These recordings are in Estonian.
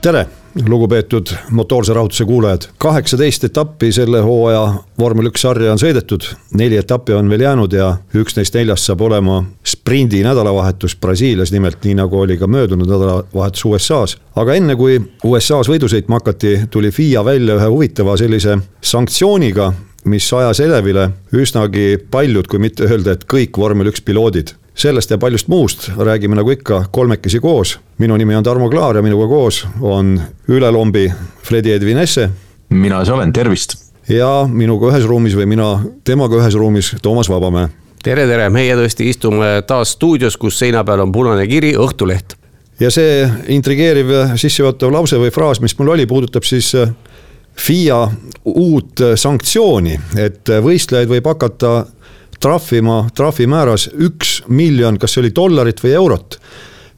tere, lugupeetud motoorse rahutuse kuulajad. kaheksateist etappi selle hooaja vormel üks sarja on sõidetud, neli etappi on veel jäänud ja üks neist neljast saab olema sprindi nädalavahetus Brasiilias, nimelt nii nagu oli ka möödunud nädalavahetus USA-s. aga enne kui USA-s võidu sõitma hakati, tuli FIA välja ühe huvitava sellise sanktsiooniga, mis ajas elevile üsnagi paljud, kui mitte öelda, et kõik vormel üks piloodid sellest ja paljust muust räägime nagu ikka kolmekesi koos. minu nimi on Tarmo Klaar ja minuga koos on ülelombi Fredi Edvin Esse. mina see olen, tervist. ja minuga ühes ruumis või mina temaga ühes ruumis, Toomas Vabamäe. tere, tere, meie tõesti istume taas stuudios, kus seina peal on punane kiri Õhtuleht. ja see intrigeeriv sissejuhatav lause või fraas, mis mul oli, puudutab siis äh, FIA uut sanktsiooni, et võistlejaid võib hakata trahvima trahvimääras üks miljon, kas see oli dollarit või eurot.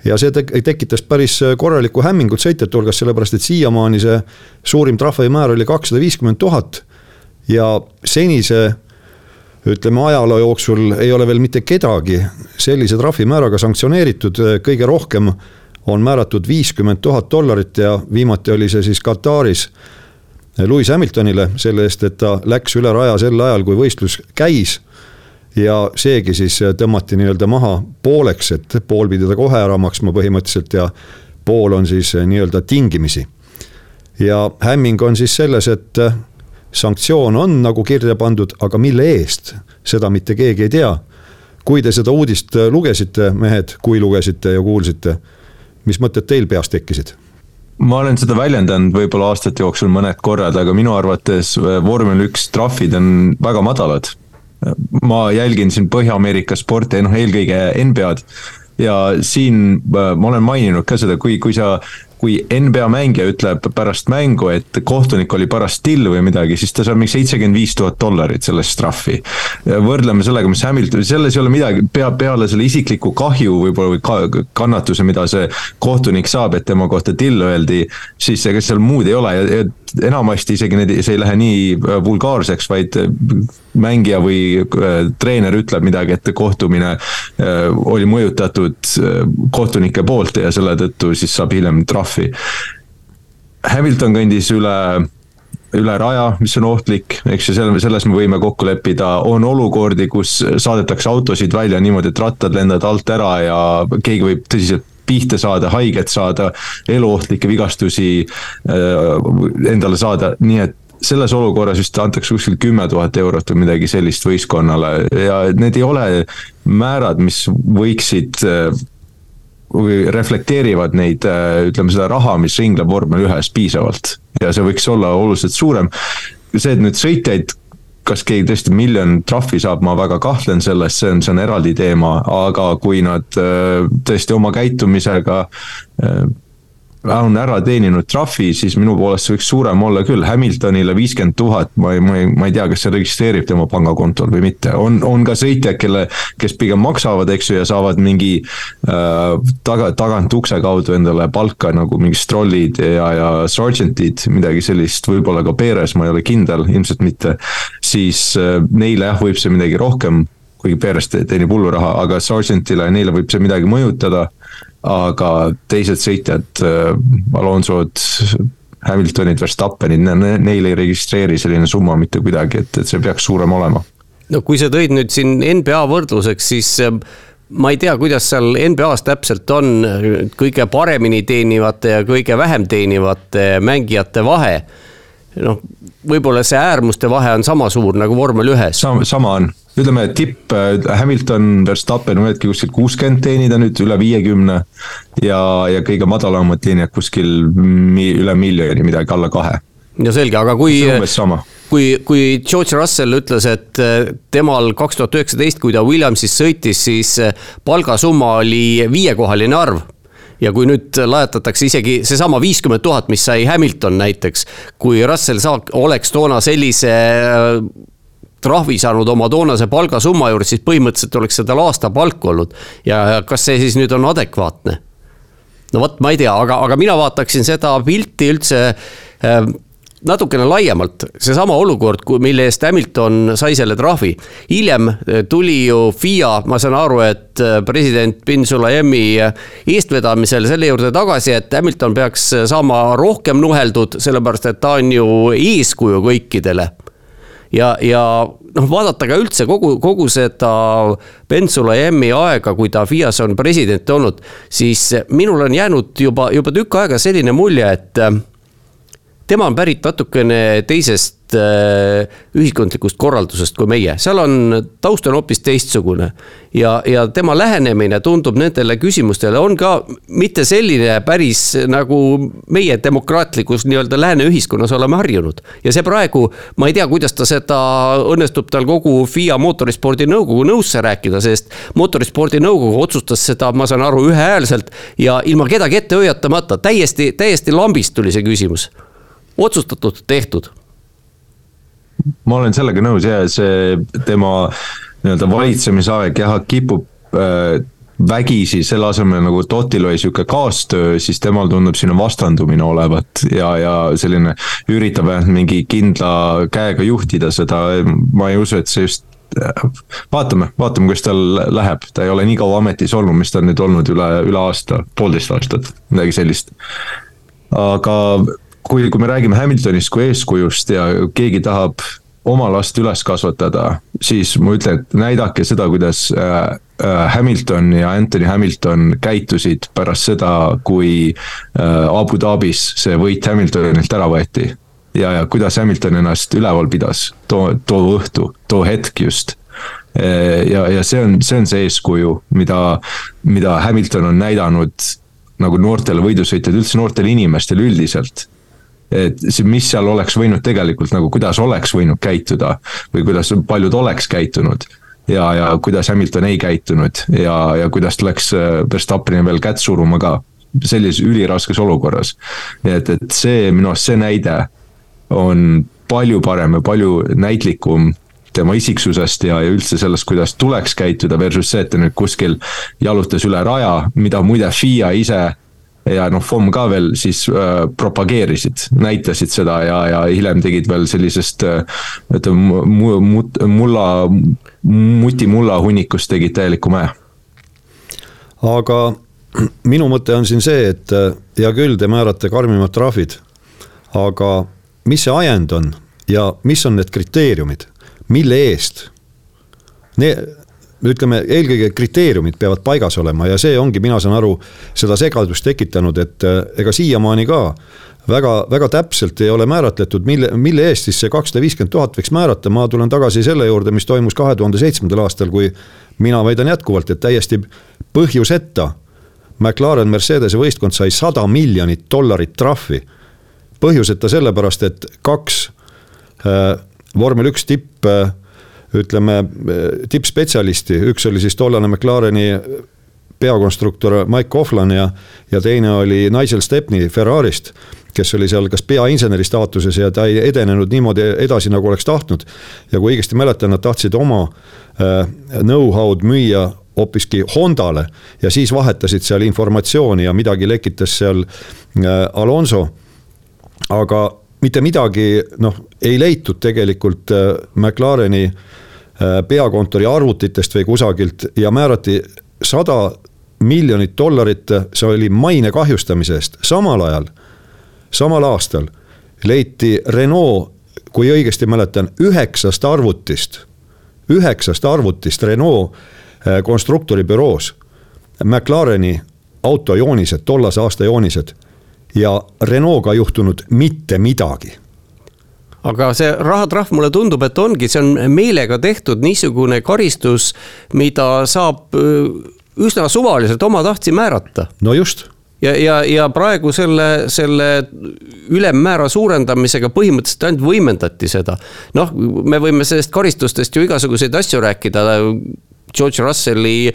ja see tekitas päris korralikku hämmingut sõitjate hulgas, sellepärast et siiamaani see suurim trahvimäär oli kakssada viiskümmend tuhat. ja senise ütleme ajaloo jooksul ei ole veel mitte kedagi sellise trahvimääraga sanktsioneeritud, kõige rohkem on määratud viiskümmend tuhat dollarit ja viimati oli see siis Kataris Lewis Hamiltonile selle eest, et ta läks üle raja sel ajal, kui võistlus käis ja seegi siis tõmmati nii-öelda maha pooleks, et pool pidi ta kohe ära maksma põhimõtteliselt ja pool on siis nii-öelda tingimisi. ja hämming on siis selles, et sanktsioon on nagu kirja pandud, aga mille eest, seda mitte keegi ei tea. kui te seda uudist lugesite, mehed, kui lugesite ja kuulsite, mis mõtted teil peas tekkisid? ma olen seda väljendanud võib-olla aastate jooksul mõned korrad, aga minu arvates vormel üks trahvid on väga madalad ma jälgin siin Põhja-Ameerika sporti, noh eelkõige NBA-d ja siin äh, ma olen maininud ka seda, kui, kui sa kui NBA mängija ütleb pärast mängu, et kohtunik oli paras till või midagi, siis ta saab mingi seitsekümmend viis tuhat dollarit sellest trahvi. võrdleme sellega, mis Hamilton, selles ei ole midagi, pea, peale selle isikliku kahju võib-olla või ka, kannatuse, mida see kohtunik saab, et tema kohta till öeldi, siis ega seal muud ei ole ja, ja enamasti isegi need, see ei lähe nii äh, vulgaarseks, vaid äh, mängija või äh, treener ütleb midagi, et kohtumine oli mõjutatud kohtunike poolt ja selle tõttu siis saab hiljem trahvi. Hamilton kõndis üle üle raja, mis on ohtlik, eks ju, selle, selles me võime kokku leppida, on olukordi, kus saadetakse autosid välja niimoodi, et rattad lendavad alt ära ja keegi võib tõsiselt pihta saada, haiget saada, eluohtlikke vigastusi äh, endale saada, nii et selles olukorras vist antakse kuskil kümme tuhat eurot või midagi sellist võistkonnale. Ja need ei ole määrad, mis võiksid äh, või reflekteerivad neid, äh, ütleme seda raha, mis ringleb vormel ühes piisavalt. Ja see võiks olla oluliselt suurem. see, et nüüd sõitjaid kas keegi tõesti miljon trahvi saab, ma väga kahtlen selles, see on, see on eraldi teema, aga kui nad äh, tõesti oma käitumisega äh, on ära teeninud trahvi, siis minu poolest see võiks suurem olla küll, Hamiltonile viiskümmend tuhat, ma ei, ma ei, ma ei tea, kas see registreerib tema pangakontol või mitte, on, on ka sõitjad, kelle, kes pigem maksavad, eks ju, ja saavad mingi äh, taga, tagant ukse kaudu endale palka nagu mingi strollid ja, ja sergeant'id, midagi sellist, võib-olla ka Perez, ma ei ole kindel, ilmselt mitte. siis äh, neile jah, võib see midagi rohkem kuigi Perez teenib hullu raha, aga sergeant'ile, neile võib see midagi mõjutada aga teised sõitjad, äh, Alonsod, Hamiltonid, Verstappenid, neil ei registreeri selline summa mitte kuidagi, et, et see peaks suurem olema. no kui sa tõid nüüd siin NBA võrdluseks, siis äh, ma ei tea, kuidas seal NBA-s täpselt on kõige paremini teenivate ja kõige vähem teenivate mängijate vahe. noh, võib-olla see äärmuste vahe on sama suur nagu vormel ühes. sama, sama on ütleme, tipp äh, Hamilton, Verstappen võidki kuskil kuuskümmend teenida nüüd üle viiekümne. ja, ja kõige madalamad teenijad kuskil mi, üle miljoni, midagi alla kahe. no selge, aga kui. kui, kui George Russell ütles, et äh, temal kaks tuhat üheksateist, kui ta Williamsis sõitis, siis äh, palgasumma oli viiekohaline arv ja kui nüüd lajatatakse isegi seesama viiskümmend tuhat, mis sai Hamilton näiteks, kui Russell saak-, oleks toona sellise trahvi saanud oma toonase palgasumma juures, siis põhimõtteliselt oleks see tal aastapalk olnud. ja kas see siis nüüd on adekvaatne? no vot, ma ei tea, aga, aga mina vaataksin seda pilti üldse äh, natukene laiemalt, seesama olukord, mille eest Hamilton sai selle trahvi. hiljem eh, tuli ju FIA, ma saan aru, et eh, president bin Sulayemi eh, eestvedamisel selle juurde tagasi, et Hamilton peaks saama rohkem nuheldud, sellepärast et ta on ju eeskuju kõikidele ja, ja noh, vaadata ka üldse kogu, kogu seda Ben Sulayemi aega, kui ta FIAs on president olnud, siis minul on jäänud juba, juba tükk aega selline mulje, et tema on pärit natukene teisest äh, ühiskondlikust korraldusest kui meie, seal on, taust on hoopis teistsugune. ja, ja tema lähenemine tundub nendele küsimustele on ka mitte selline päris nagu meie demokraatlikus nii-öelda lääne ühiskonnas oleme harjunud. ja see praegu, ma ei tea, kuidas ta seda, õnnestub tal kogu FIA mootorispordi nõukogu nõusse rääkida, sest mootorispordi nõukogu otsustas seda, ma saan aru, ühehäälselt ja ilma kedagi ette hoiatamata, täiesti, täiesti lambist tuli see küsimus otsustatud, tehtud. ma olen sellega nõus ja see tema nii-öelda valitsemisaeg jah, kipub äh, vägisi selle asemel nagu Totil oli sihuke kaastöö, siis temal tundub siin vastandumine olevat ja, ja selline üritab ainult mingi kindla käega juhtida seda, ma ei usu, et see just vaatame, vaatame, kuidas tal läheb, ta ei ole nii kaua ametis olnud, mis ta on nüüd olnud üle, üle aasta, poolteist aastat, midagi sellist. aga kui, kui me räägime Hamiltonist kui eeskujust ja keegi tahab oma last üles kasvatada, siis ma ütlen, et näidake seda, kuidas äh, äh, Hamilton ja Anthony Hamilton käitusid pärast seda, kui äh, Abu Dhabis see võit Hamiltonilt ära võeti. ja, ja kuidas Hamilton ennast üleval pidas too, too õhtu, too hetk just ja, ja see on, see on see eeskuju, mida, mida Hamilton on näidanud nagu noortele võidusõitjatele, üldse noortele inimestele üldiselt et see, mis seal oleks võinud tegelikult nagu, kuidas oleks võinud käituda või kuidas paljud oleks käitunud ja, ja kuidas Hamilton ei käitunud ja, ja kuidas läks äh, Verstappeni veel kätt suruma ka sellises üliraskes olukorras. nii et, et see minu arust see näide on palju parem ja palju näitlikum tema isiksusest ja, ja üldse sellest, kuidas tuleks käituda versus see, et ta nüüd kuskil jalutas üle raja, mida muide FIA ise ja noh, FOM ka veel siis äh, propageerisid, näitasid seda ja, ja hiljem tegid veel sellisest äh, ütleme mu, mu, mulla, mutimulla hunnikust tegid täieliku mäe. aga minu mõte on siin see, et äh, hea küll, te määrate karmimad trahvid, aga mis see ajend on ja mis on need kriteeriumid, mille eest ne, ütleme, eelkõige kriteeriumid peavad paigas olema ja see ongi, mina saan aru, seda segadust tekitanud, et äh, ega siiamaani ka väga, väga täpselt ei ole määratletud, mille, mille eest siis see kakssada viiskümmend tuhat võiks määrata, ma tulen tagasi selle juurde, mis toimus kahe tuhande seitsmendal aastal, kui mina väidan jätkuvalt, et täiesti põhjuseta McLaren Mercedese võistkond sai sada miljonit dollarit trahvi. põhjuseta sellepärast, et kaks äh, vormel üks tipp äh, ütleme tippspetsialisti, üks oli siis tollane McLareni peakonstruktor Mike Coughlin ja, ja teine oli Nigel Stepney Ferrarist, kes oli seal kas peainseneri staatuses ja ta ei edenenud niimoodi edasi, nagu oleks tahtnud. ja kui õigesti mäletan, nad tahtsid oma äh, know-how'd müüa hoopiski Hondale ja siis vahetasid seal informatsiooni ja midagi lekitas seal Alonso. aga mitte midagi noh, ei leitud tegelikult McLareni Äh, peakontori arvutitest või kusagilt ja määrati sada miljonit dollarit, see oli maine kahjustamise eest, samal ajal, samal aastal leiti Renault, kui õigesti mäletan, üheksast arvutist, üheksast arvutist Renault äh, konstruktori büroos. McLareni autojoonised, tollase aasta joonised. Ja Renault'ga juhtunud mitte midagi aga see rahatrahv, mulle tundub, et ongi, see on meelega tehtud niisugune karistus, mida saab üsna suvaliselt omatahtsi määrata. no just ja, ja, ja praegu selle, selle ülemmäära suurendamisega põhimõtteliselt ainult võimendati seda. noh, me võime sellest karistustest ju igasuguseid asju rääkida. George Russelli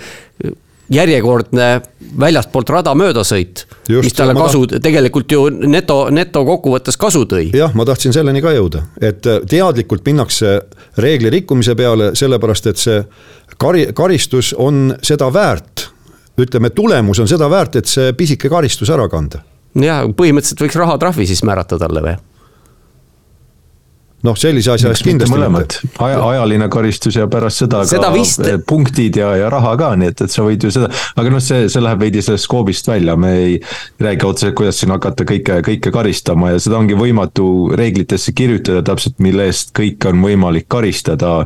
järjekordne väljastpoolt rada möödasõit. mis talle kasu, tegelikult ju neto, neto kokkuvõttes kasu tõi. jah, ma tahtsin selleni ka jõuda, et äh, teadlikult minnakse reegli rikkumise peale, sellepärast et see kari-, karistus on seda väärt. ütleme, tulemus on seda väärt, et see pisike karistus ära kanda. ja põhimõtteliselt võiks rahatrahvi siis määrata talle või? Noh, sellise asja eest kindlasti. mõlemad, aja, ajaline karistus ja pärast seda, seda ka vist... punktid ja, ja raha ka, nii et, et sa võid ju seda, aga noh, see, see läheb veidi sellest skoobist välja, me ei räägi otseselt, kuidas siin hakata kõike, kõike karistama ja seda ongi võimatu reeglitesse kirjutada täpselt, mille eest kõike on võimalik karistada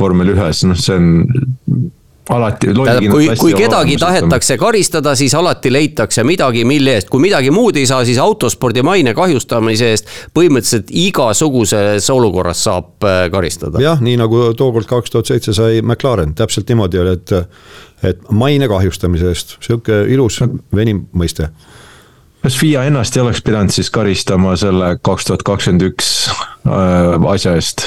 vormel ühes, noh, see on alati. tähendab, kui, kui kedagi tahetakse karistada, siis alati leitakse midagi, mille eest, kui midagi muud ei saa, siis autospordi maine kahjustamise eest põhimõtteliselt igasuguses olukorras saab äh, karistada. jah, nii nagu tookord kaks tuhat seitse sai McLaren, täpselt niimoodi oli, et, et maine kahjustamise eest, sihuke ilus venim mõiste kas FIA ennast ei oleks pidanud siis karistama selle kaks tuhat kakskümmend üks äh, asja eest?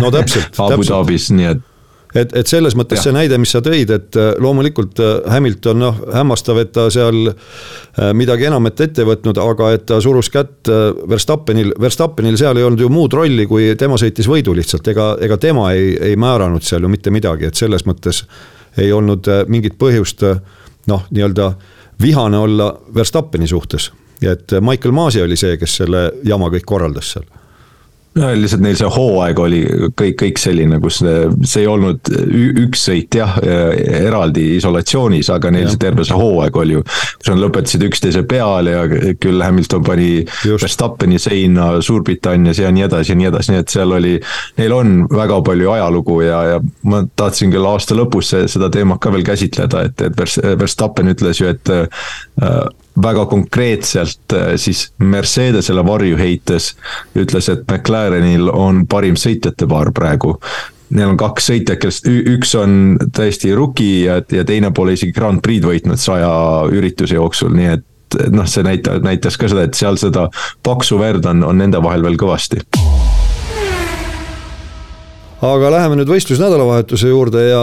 no täpselt Abu Dhabis, nii et et, et selles mõttes ja. see näide, mis sa tõid, et äh, loomulikult äh, Hamilton noh, hämmastav, et ta seal äh, midagi enamat ette võtnud, aga et ta surus kätt Verstappenil, Verstappenil seal ei olnud ju muud rolli, kui tema sõitis võidu lihtsalt, ega, ega tema ei, ei määranud seal ju mitte midagi, et selles mõttes ei olnud mingit põhjust noh, nii-öelda vihane olla Verstappeni suhtes. ja et Michael Masi oli see, kes selle jama kõik korraldas seal no lihtsalt neil see hooaeg oli kõik, kõik selline, kus see ei olnud üks sõit jah, eraldi isolatsioonis, aga neil ja. see terve see hooaeg oli ju. kus nad lõpetasid üksteise peale ja küll Hamilton pani Verstappeni seina Suurbritannias ja nii edasi ja nii edasi, nii et seal oli. Neil on väga palju ajalugu ja, ja ma tahtsin küll aasta lõpus seda teemat ka veel käsitleda, et, et Verstappen ütles ju, et äh, väga konkreetselt äh, siis Mercedesele varju heites ütles, et McLarenil on parim sõitjate paar praegu. Neil on kaks sõitjat, kellest üks on täiesti rookie ja, ja teine pole isegi Grand Prix'd võitnud saja ürituse jooksul, nii et noh, see näita-, näitas ka seda, et seal seda paksu verd on, on nende vahel veel kõvasti aga läheme nüüd võistlusnädalavahetuse juurde ja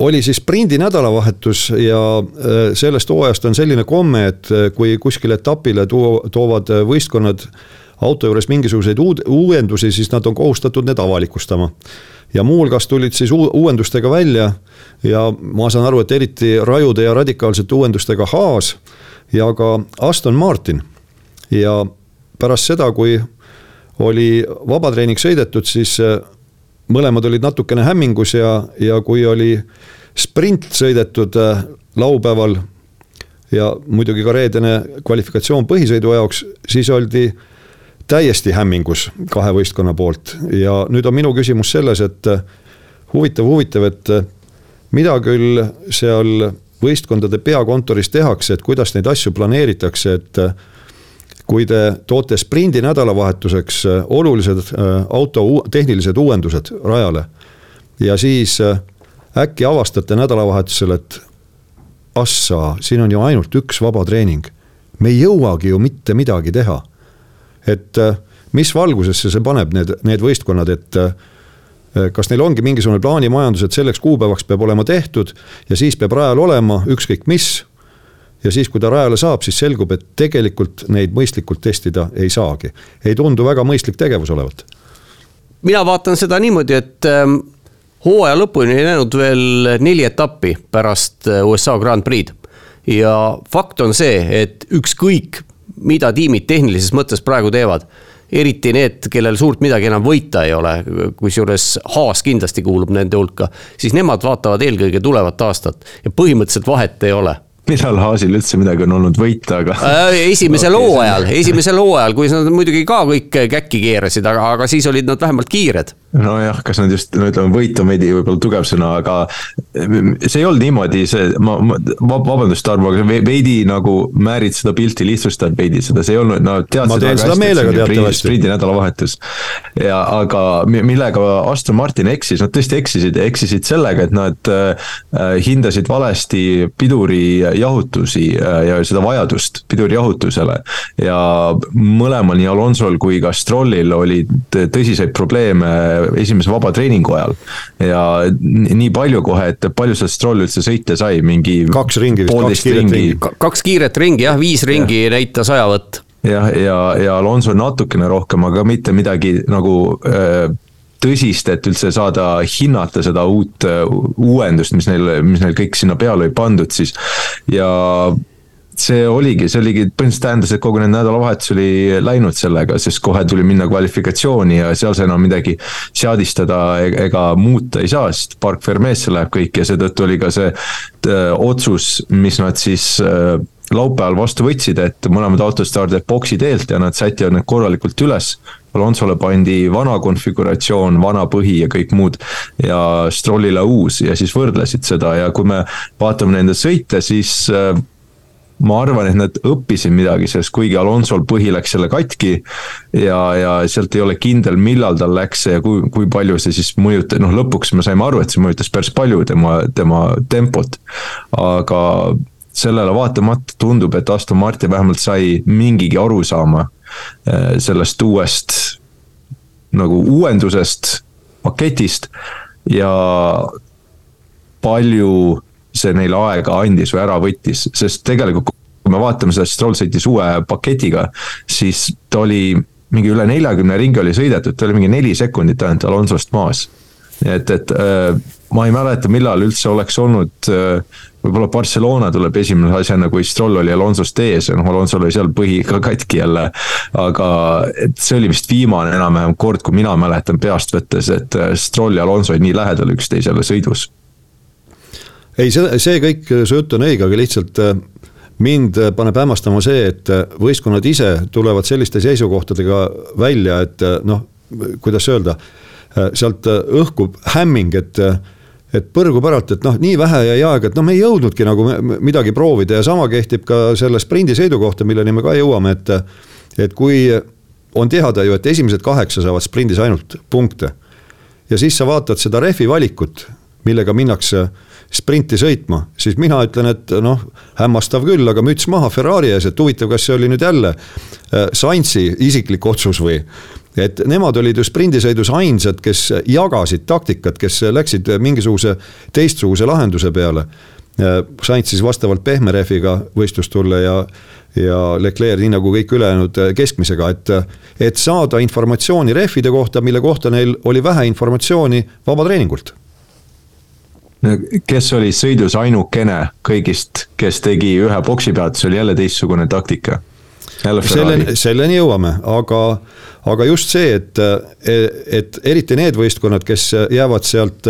oli siis sprindi nädalavahetus ja äh, sellest hooajast on selline komme, et äh, kui kuskile etapile tuo, toovad äh, võistkonnad auto juures mingisuguseid uud, uuendusi, siis nad on kohustatud need avalikustama. ja muuhulgas tulid siis uuendustega välja ja ma saan aru, et eriti rajude ja radikaalsete uuendustega Haas ja ka Aston Martin. ja pärast seda, kui oli vabatreening sõidetud, siis mõlemad olid natukene hämmingus ja, ja kui oli sprint sõidetud äh, laupäeval ja muidugi ka reedene kvalifikatsioon põhisõidu jaoks, siis oldi täiesti hämmingus kahe võistkonna poolt. Ja nüüd on minu küsimus selles, et äh, huvitav, huvitav, et äh, mida küll seal võistkondade peakontoris tehakse, et kuidas neid asju planeeritakse, et kui te toote sprindi nädalavahetuseks äh, olulised äh, auto tehnilised uuendused rajale ja siis äh, äkki avastate nädalavahetusel, et assa, siin on ju ainult üks vaba treening. me ei jõuagi ju mitte midagi teha. et mis valgusesse see paneb need, need võistkonnad, et kas neil ongi mingisugune plaanimajandus, et selleks kuupäevaks peab olema tehtud ja siis peab rajal olema ükskõik mis ja siis, kui ta rajale saab, siis selgub, et tegelikult neid mõistlikult testida ei saagi. ei tundu väga mõistlik tegevus olevat. mina vaatan seda niimoodi, et ähm, hooaja lõpuni ei jäänud veel neli etappi pärast äh, USA Grand Prix'd. ja fakt on see, et ükskõik, mida tiimid tehnilises mõttes praegu teevad eriti need, kellel suurt midagi enam võita ei ole, kusjuures Haas kindlasti kuulub nende hulka, siis nemad vaatavad eelkõige tulevat aastat ja põhimõtteliselt vahet ei ole millal Haasil üldse midagi on olnud võita, aga äh,. esimesel okay. hooajal, esimesel hooajal, kui nad muidugi ka kõik käkki keerasid, aga, aga siis olid nad vähemalt kiired. nojah, kas nad just, no ütleme, võit on veidi võib-olla tugev sõna, aga see ei olnud niimoodi, see, ma, ma, vabandust, Tarmo, aga veidi nagu määrid seda pilti, lihtsustad veidi seda, see ei olnud, no tead. ma teen seda meelega teatavasti. sprindi nädalavahetus. ja aga millega Aston Martin eksis, nad tõesti eksisid eksisid sellega, et nad äh, hindasid valesti piduri jahutusi ja seda vajadust pidurijahutusele. ja mõlemal, nii Alonsol kui ka Strollil olid tõsiseid probleeme esimese vaba treeningu ajal. ja nii palju kohe, et palju seal Stroll üldse sõita sai, mingi. kaks ringi vist, kaks kiiret ringi. kaks kiiret ringi jah, viis ringi ja. näitas ajavõtt jah, ja, ja, ja Alonso natukene rohkem, aga mitte midagi nagu äh, tõsist, et üldse saada hinnata seda uut äh, uuendust, mis neil, mis neil kõik sinna peale oli pandud siis. Ja see oligi, see oligi, põhimõtteliselt tähendas, et kogu nende nädalavahetus oli läinud sellega, sest kohe tuli minna kvalifikatsiooni ja seal sa enam midagi seadistada e-, ega muuta ei saa, sest Park Fermesse läheb kõik ja seetõttu oli ka see äh, otsus, mis nad siis äh, laupäeval vastu võtsid, et mõlemad autod stardivad boksi teelt ja nad sätivad need korralikult üles. Alonsole pandi vana konfiguratsioon, vana põhi ja kõik muud ja Strollile uus ja siis võrdlesid seda ja kui me vaatame nende sõite, siis äh, ma arvan, et nad õppisid midagi sellest, kuigi Alonsol põhi läks jälle katki. ja, ja sealt ei ole kindel, millal tal läks ja kui, kui palju see siis mõjutas, noh lõpuks me saime aru, et see mõjutas päris palju tema, tema tempot. aga sellele vaatamata tundub, et Aston Martin vähemalt sai mingigi arusaama eh, sellest uuest nagu uuendusest, paketist ja palju see neile aega andis või ära võttis, sest tegelikult kui me vaatame seda, Stroll sõitis uue paketiga, siis ta oli mingi üle neljakümne ringi oli sõidetud, ta oli mingi neli sekundit ainult Alonsost maas. et, et äh, ma ei mäleta, millal üldse oleks olnud äh, võib-olla Barcelona tuleb esimese asjana, kui Stroll oli Alonsost ees noh, Alonsol oli seal põhi ka katki jälle. aga et see oli vist viimane enam-vähem kord, kui mina mäletan peast võttes, et äh, Stroll ja Alonso olid nii lähedal üksteisele sõidus. ei, see, see kõik, su jutt on õige, aga lihtsalt äh, mind paneb hämmastama see, et võistkonnad ise tulevad selliste seisukohtadega välja, et noh, kuidas öelda, sealt õhkub hämming, et et põrgu päralt, et noh, nii vähe jäi aega, et noh, me ei jõudnudki nagu midagi proovida ja sama kehtib ka selle sprindisõidu kohta, milleni me ka jõuame, et. et kui on teada ju, et esimesed kaheksa saavad sprindis ainult punkte. ja siis sa vaatad seda rehvi valikut, millega minnakse sprinti sõitma, siis mina ütlen, et noh, hämmastav küll, aga müts maha Ferrari ees, et huvitav, kas see oli nüüd jälle äh, Sainzi isiklik otsus või et nemad olid ju sprindisõidus ainsad, kes jagasid taktikat, kes läksid mingisuguse teistsuguse lahenduse peale. Sainz siis vastavalt pehme rehviga võistlustulle ja, ja Leclerc nii nagu kõik ülejäänud keskmisega, et, et saada informatsiooni rehvide kohta, mille kohta neil oli vähe informatsiooni vabatreeningult kes oli sõidus ainukene kõigist, kes tegi ühe boksipeatuse, oli jälle teistsugune taktika. Selleni, selleni jõuame, aga, aga just see, et, et eriti need võistkonnad, kes jäävad sealt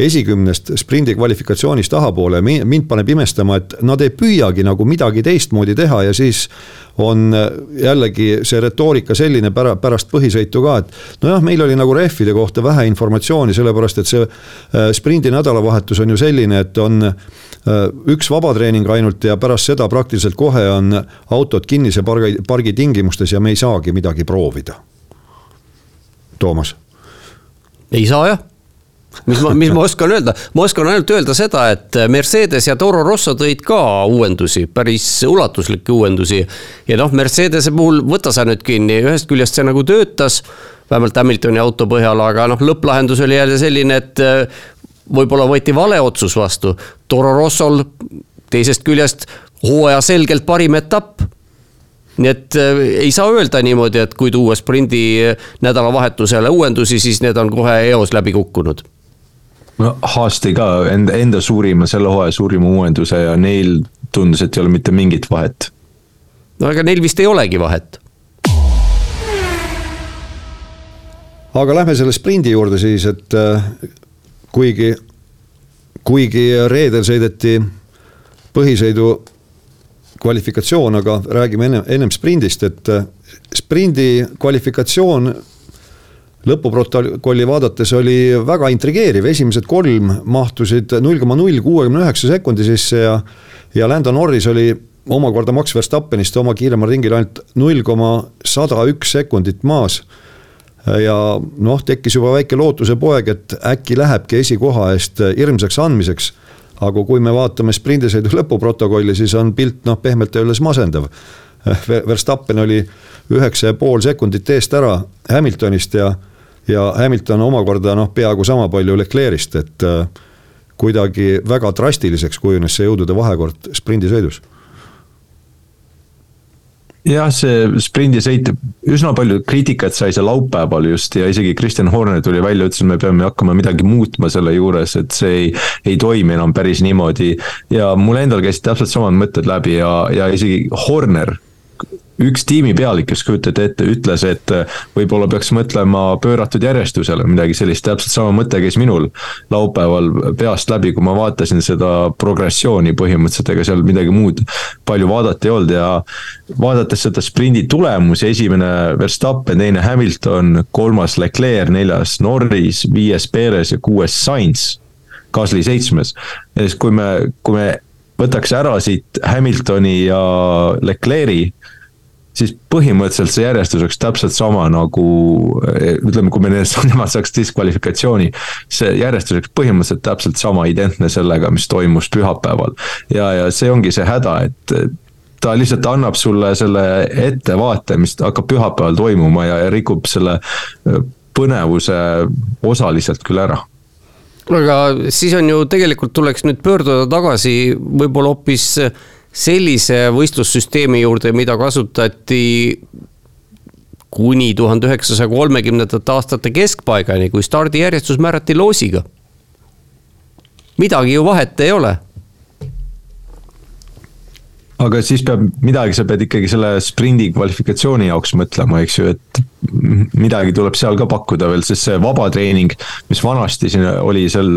esikümnest sprindi kvalifikatsioonis tahapoole, mind paneb imestama, et nad ei püüagi nagu midagi teistmoodi teha ja siis on jällegi see retoorika selline pära, pärast põhisõitu ka, et nojah, meil oli nagu rehvide kohta vähe informatsiooni, sellepärast et see äh, sprindi nädalavahetus on ju selline, et on äh, üks vabatreening ainult ja pärast seda praktiliselt kohe on autod kinnise pargi, pargi tingimustes ja me ei saagi midagi proovida. Toomas. ei saa jah mis ma, mis ma oskan öelda, ma oskan ainult öelda seda, et Mercedes ja Toro Rosso tõid ka uuendusi, päris ulatuslikke uuendusi. ja noh, Mercedese puhul võta sa nüüd kinni, ühest küljest see nagu töötas, vähemalt Hamiltoni auto põhjal, aga noh, lõpplahendus oli jälle selline, et äh, võib-olla võeti vale otsus vastu. Toro Rossol teisest küljest hooaja selgelt parim etapp nii et äh, ei saa öelda niimoodi, et kui tuua sprindi nädalavahetusele uuendusi, siis need on kohe eos läbi kukkunud no Haas tõi ka enda, enda suurima, selle hooaja suurima uuenduse ja neil tundus, et ei ole mitte mingit vahet. no aga neil vist ei olegi vahet. aga lähme selle sprindi juurde siis, et äh, kuigi, kuigi reedel sõideti põhisõidu kvalifikatsioon, aga räägime ennem, ennem sprindist, et äh, sprindi kvalifikatsioon lõpuprotokolli vaadates oli väga intrigeeriv, esimesed kolm mahtusid null koma null kuuekümne üheksa sekundi sisse ja. ja Lando Norris oli omakorda Max Verstappenist oma kiiremal ringil ainult null koma sada üks sekundit maas. ja noh, tekkis juba väike lootuse poeg, et äkki lähebki esikoha eest hirmsaks andmiseks. Aga kui me vaatame sprindisõidu lõpuprotokolli, siis on pilt noh, pehmelt öeldes masendav. Verstappen oli üheksa ja pool sekundit eest ära Hamiltonist ja, ja Hamilton omakorda noh, peaaegu sama palju Leclerc'ist, et äh, kuidagi väga drastiliseks kujunes see jõudude vahekord sprindisõidus jah, see sprindisõit, üsna palju kriitikat sai see laupäeval just ja isegi Kristjan Horner tuli välja, ütles, et me peame hakkama midagi muutma selle juures, et see ei, ei toimi enam päris niimoodi. ja mul endal käisid täpselt samad mõtted läbi ja, ja isegi Horner üks tiimipealik, kes kujutate ette, ütles, et äh, võib-olla peaks mõtlema pööratud järjestusele, midagi sellist, täpselt sama mõte käis minul laupäeval peast läbi, kui ma vaatasin seda progressiooni põhimõtteliselt, ega seal midagi muud palju vaadata ei olnud ja vaadates seda sprindi tulemusi, esimene Verstappen, teine Hamilton, kolmas Leclerc, neljas Norris, viies Perez ja kuues Sainz, Gasly seitsmes. ja siis, kui me, kui me võtaks ära siit Hamiltoni ja Leclerc'i siis põhimõtteliselt see järjestus oleks täpselt sama nagu ütleme, kui me nemad saaks diskvalifikatsiooni. see järjestus oleks põhimõtteliselt täpselt sama identne sellega, mis toimus pühapäeval. ja, ja see ongi see häda, et ta lihtsalt annab sulle selle ettevaate, mis hakkab pühapäeval toimuma ja, ja rikub selle põnevuse osaliselt küll ära aga siis on ju tegelikult tuleks nüüd pöörduda tagasi võib-olla hoopis sellise võistlussüsteemi juurde, mida kasutati kuni tuhande üheksasaja kolmekümnendate aastate keskpaigani, kui stardijärjestus määrati loosiga. midagi ju vahet ei ole aga siis peab midagi, sa pead ikkagi selle sprindi kvalifikatsiooni jaoks mõtlema, eks ju, et midagi tuleb seal ka pakkuda veel, sest see vabatreening, mis vanasti siin oli sel,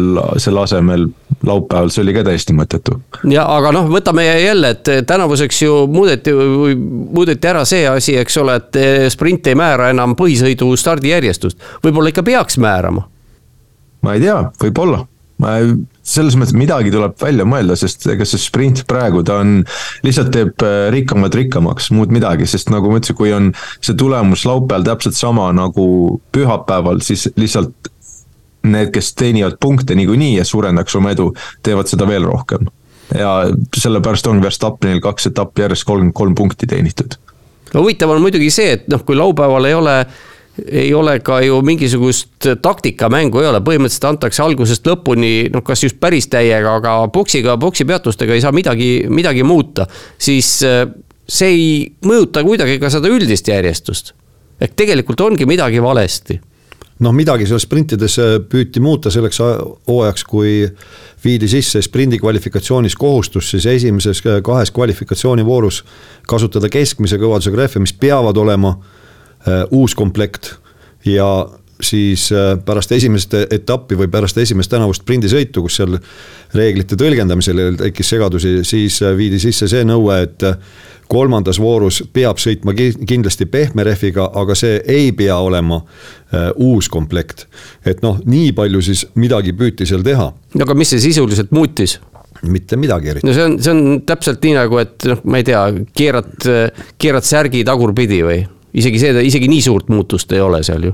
selle asemel laupäeval, see oli ka täiesti mõttetu. ja aga noh, võtame jälle, et tänavuseks ju muudeti, muudeti ära see asi, eks ole, et sprint ei määra enam põhisõidu stardijärjestust. võib-olla ikka peaks määrama? ma ei tea, võib-olla ma selles mõttes midagi tuleb välja mõelda, sest ega see sprint praegu, ta on, lihtsalt teeb äh, rikkamad rikkamaks, muud midagi, sest nagu ma ütlesin, kui on see tulemus laupäeval täpselt sama nagu pühapäeval, siis lihtsalt need, kes teenivad punkte niikuinii ja suurendaks oma edu, teevad seda veel rohkem. ja sellepärast on Verstappenil kaks etappi järjest kolmkümmend kolm punkti teenitud. no huvitav on muidugi see, et noh, kui laupäeval ei ole ei ole ka ju mingisugust taktikamängu ei ole, põhimõtteliselt antakse algusest lõpuni, noh, kas just päris täiega, aga boksiga, boksipeatustega ei saa midagi, midagi muuta. siis äh, see ei mõjuta kuidagi ka seda üldist järjestust. ehk tegelikult ongi midagi valesti noh, midagi seal sprintides äh, püüti muuta selleks hooajaks, kui viidi sisse sprindi kvalifikatsioonis kohustus siis esimeses äh, kahes kvalifikatsioonivoorus kasutada keskmise kõvadusega rehve, mis peavad olema uus komplekt ja siis äh, pärast esimest etappi või pärast esimest tänavust sprindisõitu, kus seal reeglite tõlgendamisel tekkis segadusi, siis äh, viidi sisse see nõue, et kolmandas voorus peab sõitma kindlasti pehme rehviga, aga see ei pea olema uus komplekt. et noh, nii palju siis midagi püüti seal teha. no aga mis see sisuliselt muutis? mitte midagi eriti. no see on, see on täpselt nii nagu, et noh, ma ei tea, keerad, keerad särgi tagurpidi või isegi see, isegi nii suurt muutust ei ole seal ju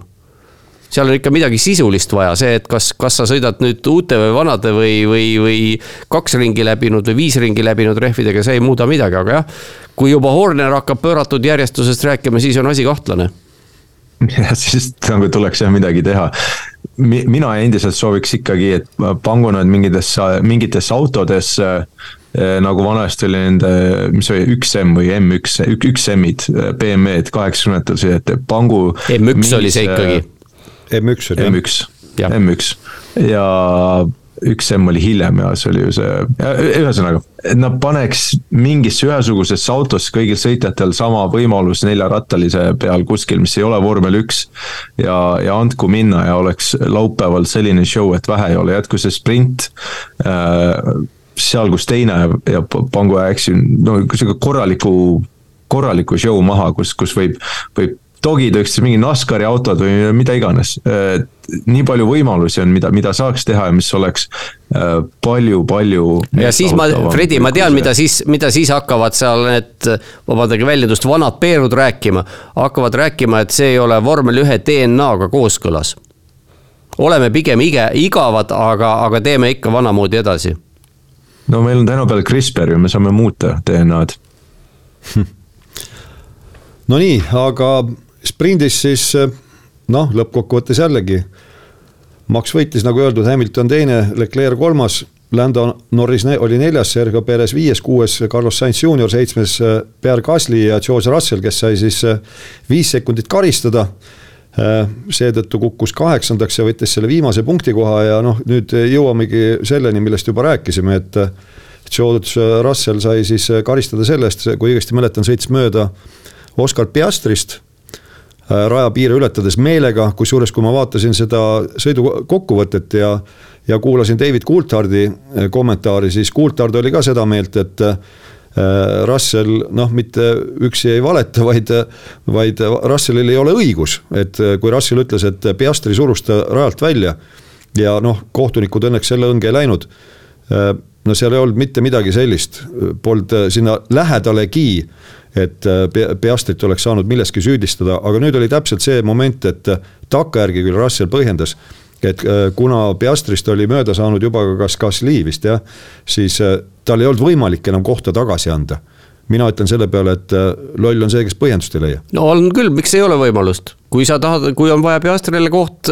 seal on ikka midagi sisulist vaja, see, et kas, kas sa sõidad nüüd uute või vanade või, või, või kaks ringi läbinud või viis ringi läbinud rehvidega, see ei muuda midagi, aga jah. kui juba Horner hakkab pööratud järjestusest rääkima, siis on asi kahtlane. jah, siis nagu tuleks jah midagi teha. mina endiselt sooviks ikkagi, et pangu nad mingitesse, mingitesse autodesse nagu vanasti oli nende, mis oli üks M või M1, üks M-id, BMW-d kaheksakümnendatel sõideti, Pangu. M1 oli see ikkagi. M1 oli M1, M1 ja üks M oli hiljem ja see oli ju see, ühesõnaga, et nad paneks mingisse ühesugusesse autosse kõigil sõitjatel sama võimalus neljarattalise peal kuskil, mis ei ole vormel üks. ja, ja andku minna ja oleks laupäeval selline show, et vähe ei ole, jätku see sprint äh, seal, kus teine ja pangu eks ju, no sihuke korraliku, korraliku show maha, kus, kus võib, võib dogida üksteist mingi NASCARi autod või mida iganes. nii palju võimalusi on, mida, mida saaks teha ja mis oleks palju-palju. Äh, ja siis ma, Fredi, ma tean, mida siis, mida siis hakkavad seal need, vabandage väljendust, vanad peerud rääkima. hakkavad rääkima, et see ei ole vormel ühe DNA-ga kooskõlas. oleme pigem ige, igavad, aga, aga teeme ikka vanamoodi edasi no meil on tänapäeval CRISPR ju, me saame muuta DNA-d Nonii, aga sprindis siis noh, lõppkokkuvõttes jällegi. Max võitis, nagu öeldud, Hamilton teine, Leclerc kolmas, Lando Norris oli neljas, Sergio Perez viies, kuues Carlos Sainz juunior, seitsmes Pierre Gasly ja George Russell, kes sai siis viis sekundit karistada seetõttu kukkus kaheksandaks ja võttis selle viimase punktikoha ja noh, nüüd jõuamegi selleni, millest juba rääkisime, et. George Russell sai siis karistada selle eest, kui õigesti mäletan, sõitis mööda Oscar Piastrist rajapiire ületades meelega, kusjuures kui ma vaatasin seda sõidu kokkuvõtet ja. ja kuulasin David Coulthardi kommentaari, siis Coulthard oli ka seda meelt, et Äh, Russell noh, mitte üksi ei valeta, vaid, vaid Russellil ei ole õigus, et äh, kui Russell ütles, et Piastri surus ta rajalt välja. ja noh, kohtunikud õnneks selle õnge ei läinud. Äh, no seal ei olnud mitte midagi sellist, polnud sinna lähedalegi, et Piastrit oleks saanud milleski süüdistada, aga nüüd oli täpselt see moment, et takkajärgi küll Russell põhjendas et äh, kuna Piastrist oli mööda saanud juba kas Gasly vist jah, siis äh, tal ei olnud võimalik enam kohta tagasi anda mina ütlen selle peale, et äh, loll on see, kes põhjendust ei leia. no on küll, miks ei ole võimalust, kui sa tahad, kui on vaja Piastrile koht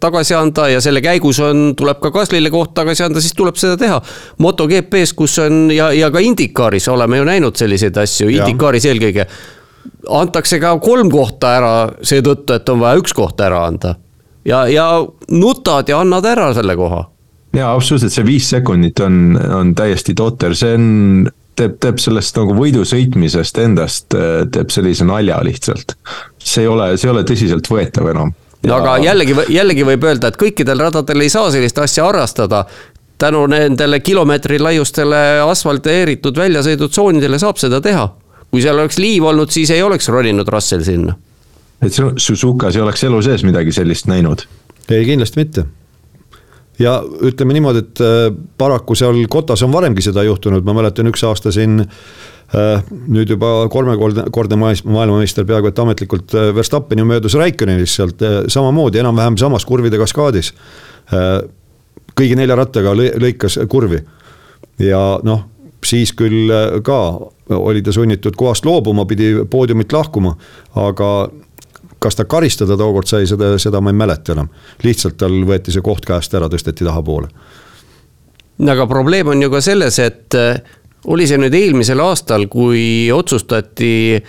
tagasi anda ja selle käigus on, tuleb ka Gaslyle koht tagasi anda, siis tuleb seda teha. MotoGP-s, kus on ja, ja ka IndyCaris oleme ju näinud selliseid asju, IndyCaris eelkõige. antakse ka kolm kohta ära seetõttu, et on vaja üks koht ära anda ja, ja nutad ja annad ära selle koha. Ja absoluutselt, see viis sekundit on, on täiesti totter, see on, teeb, teeb sellest nagu võidu sõitmisest endast, teeb sellise nalja lihtsalt. see ei ole, see ei ole tõsiseltvõetav enam. no aga jällegi, jällegi võib öelda, et kõikidel radadel ei saa sellist asja harrastada tänu nendele kilomeetri laiustele asfalteeritud väljasõidutsoonidele saab seda teha. kui seal oleks liiv olnud, siis ei oleks roninud Russell sinna et Suzukas ei oleks elu sees midagi sellist näinud? ei, kindlasti mitte. Ja ütleme niimoodi, et äh, paraku seal Kotas on varemgi seda juhtunud, ma mäletan üks aasta siin äh, nüüd juba kolmekordne, kordne maailmameister peaaegu et ametlikult äh, Verstappeni möödus Raikkönenist sealt samamoodi enam-vähem samas kurvide kaskaadis. kõigi nelja rattaga lõikas kurvi ja noh, siis küll ka oli ta sunnitud kohast loobuma, pidi poodiumilt lahkuma, aga kas ta karistada tookord sai, seda, seda ma ei mäleta enam. lihtsalt tal võeti see koht käest ära, tõsteti tahapoole. aga probleem on ju ka selles, et äh, oli see nüüd eelmisel aastal, kui otsustati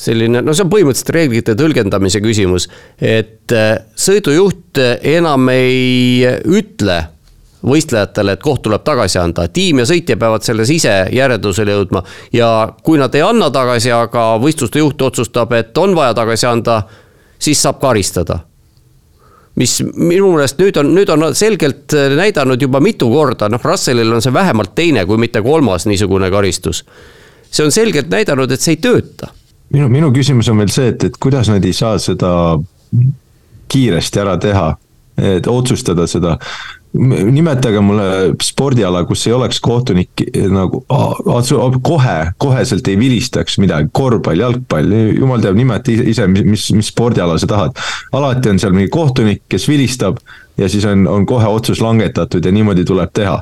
selline, no see on põhimõtteliselt reeglite tõlgendamise küsimus, et äh, sõidujuht enam ei ütle võistlejatele, et koht tuleb tagasi anda, tiim ja sõitja peavad selles ise järeldusele jõudma. ja kui nad ei anna tagasi, aga võistluste juht otsustab, et on vaja tagasi anda siis saab karistada. mis minu meelest nüüd on, nüüd on selgelt näidanud juba mitu korda, noh, Russellil on see vähemalt teine, kui mitte kolmas niisugune karistus. see on selgelt näidanud, et see ei tööta. minu, minu küsimus on veel see, et, et kuidas nad ei saa seda kiiresti ära teha, et otsustada seda nimetage mulle spordiala, kus ei oleks kohtunik nagu kohe, koheselt ei vilistaks midagi, korvpall, jalgpall, jumal teab, nimeta ise, mis, mis spordiala sa tahad. alati on seal mingi kohtunik, kes vilistab ja siis on, on kohe otsus langetatud ja niimoodi tuleb teha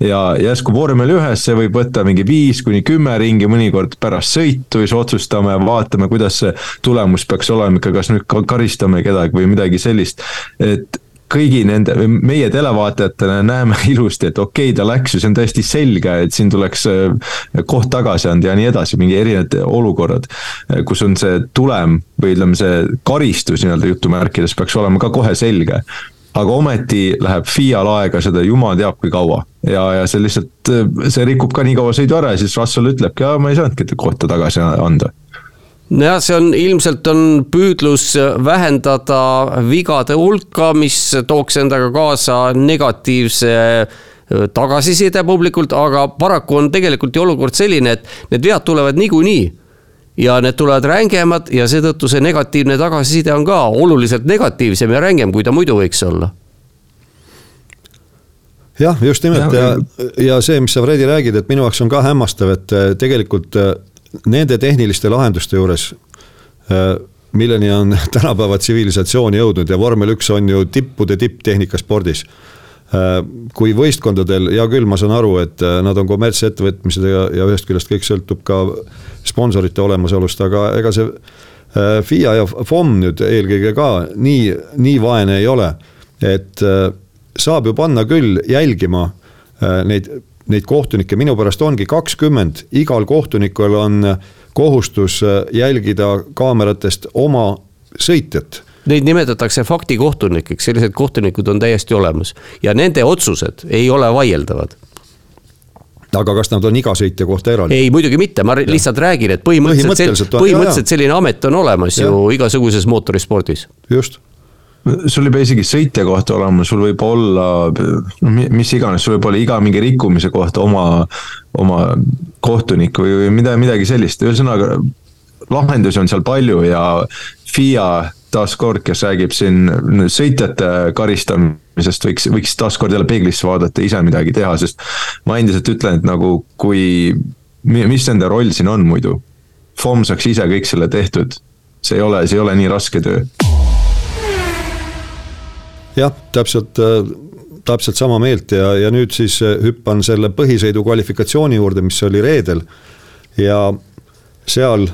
ja järsku vormel ühes see võib võtta mingi viis kuni kümme ringi, mõnikord pärast sõitu siis otsustame, vaatame, kuidas see tulemus peaks olema ikka, kas nüüd karistame kedagi või midagi sellist. et kõigi nende, meie televaatajatena näeme ilusti, et okei okay,, ta läks ju, see on täiesti selge, et siin tuleks äh, koht tagasi anda ja nii edasi, mingi erinevad olukorrad. Äh, kus on see tulem või ütleme, see karistus nii-öelda jutumärkides peaks olema ka kohe selge aga ometi läheb FIA-l aega seda jumal teab kui kaua. ja, ja see lihtsalt, see rikub ka nii kaua sõidu ära ja siis Russell ütlebki, ma ei saanudki kohta tagasi anda nojah, see on ilmselt on püüdlus vähendada vigade hulka, mis tooks endaga kaasa negatiivse tagasiside publikult, aga paraku on tegelikult ju olukord selline, et need vead tulevad niikuinii. ja need tulevad rängemad ja seetõttu see negatiivne tagasiside on ka oluliselt negatiivsem ja rängem, kui ta muidu võiks olla jah, just nimelt ja, ja, ja see, mis sa, Fredi, räägid, et minu jaoks on ka hämmastav, et äh, tegelikult äh, nende tehniliste lahenduste juures, äh, milleni on tänapäeva tsivilisatsioon jõudnud ja vormel üks on ju tippude tipptehnika spordis. kui võistkondadel, hea küll, ma saan aru, et nad on kommertsettevõtmised ja, ja ühest küljest kõik sõltub ka sponsorite olemasolust, aga ega see FIA ja FOM nüüd eelkõige ka nii, nii vaene ei ole. et saab ju panna küll jälgima neid, neid kohtunikke, minu pärast ongi kakskümmend, igal kohtunikul on kohustus jälgida kaameratest oma sõitjat Neid nimetatakse faktikohtunikeks, sellised kohtunikud on täiesti olemas ja nende otsused ei ole vaieldavad aga kas nad on iga sõitja kohta eraldi? ei, muidugi mitte, ma ja. lihtsalt räägin, et põhimõtteliselt, põhimõtteliselt, põhimõtteliselt selline amet on olemas ja. ju igasuguses mootorispordis. just sul ei pea isegi sõitja kohta olema, sul võib olla, mis iganes, sul võib olla iga mingi rikkumise kohta oma, oma kohtunik või midagi, midagi sellist, ühesõnaga lahendusi on seal palju ja FIA taaskord, kes räägib siin sõitjate karistamisest, võiks, võiks taaskord jälle peeglisse vaadata, ise midagi teha, sest ma endiselt ütlen, et nagu kui, mis nende roll siin on muidu? FOM saaks ise kõik selle tehtud, see ei ole, see ei ole nii raske töö. Jah, täpselt täpselt sama meelt ja, ja nüüd siis hüppan selle põhisõidu kvalifikatsiooni juurde, mis oli reedel. ja seal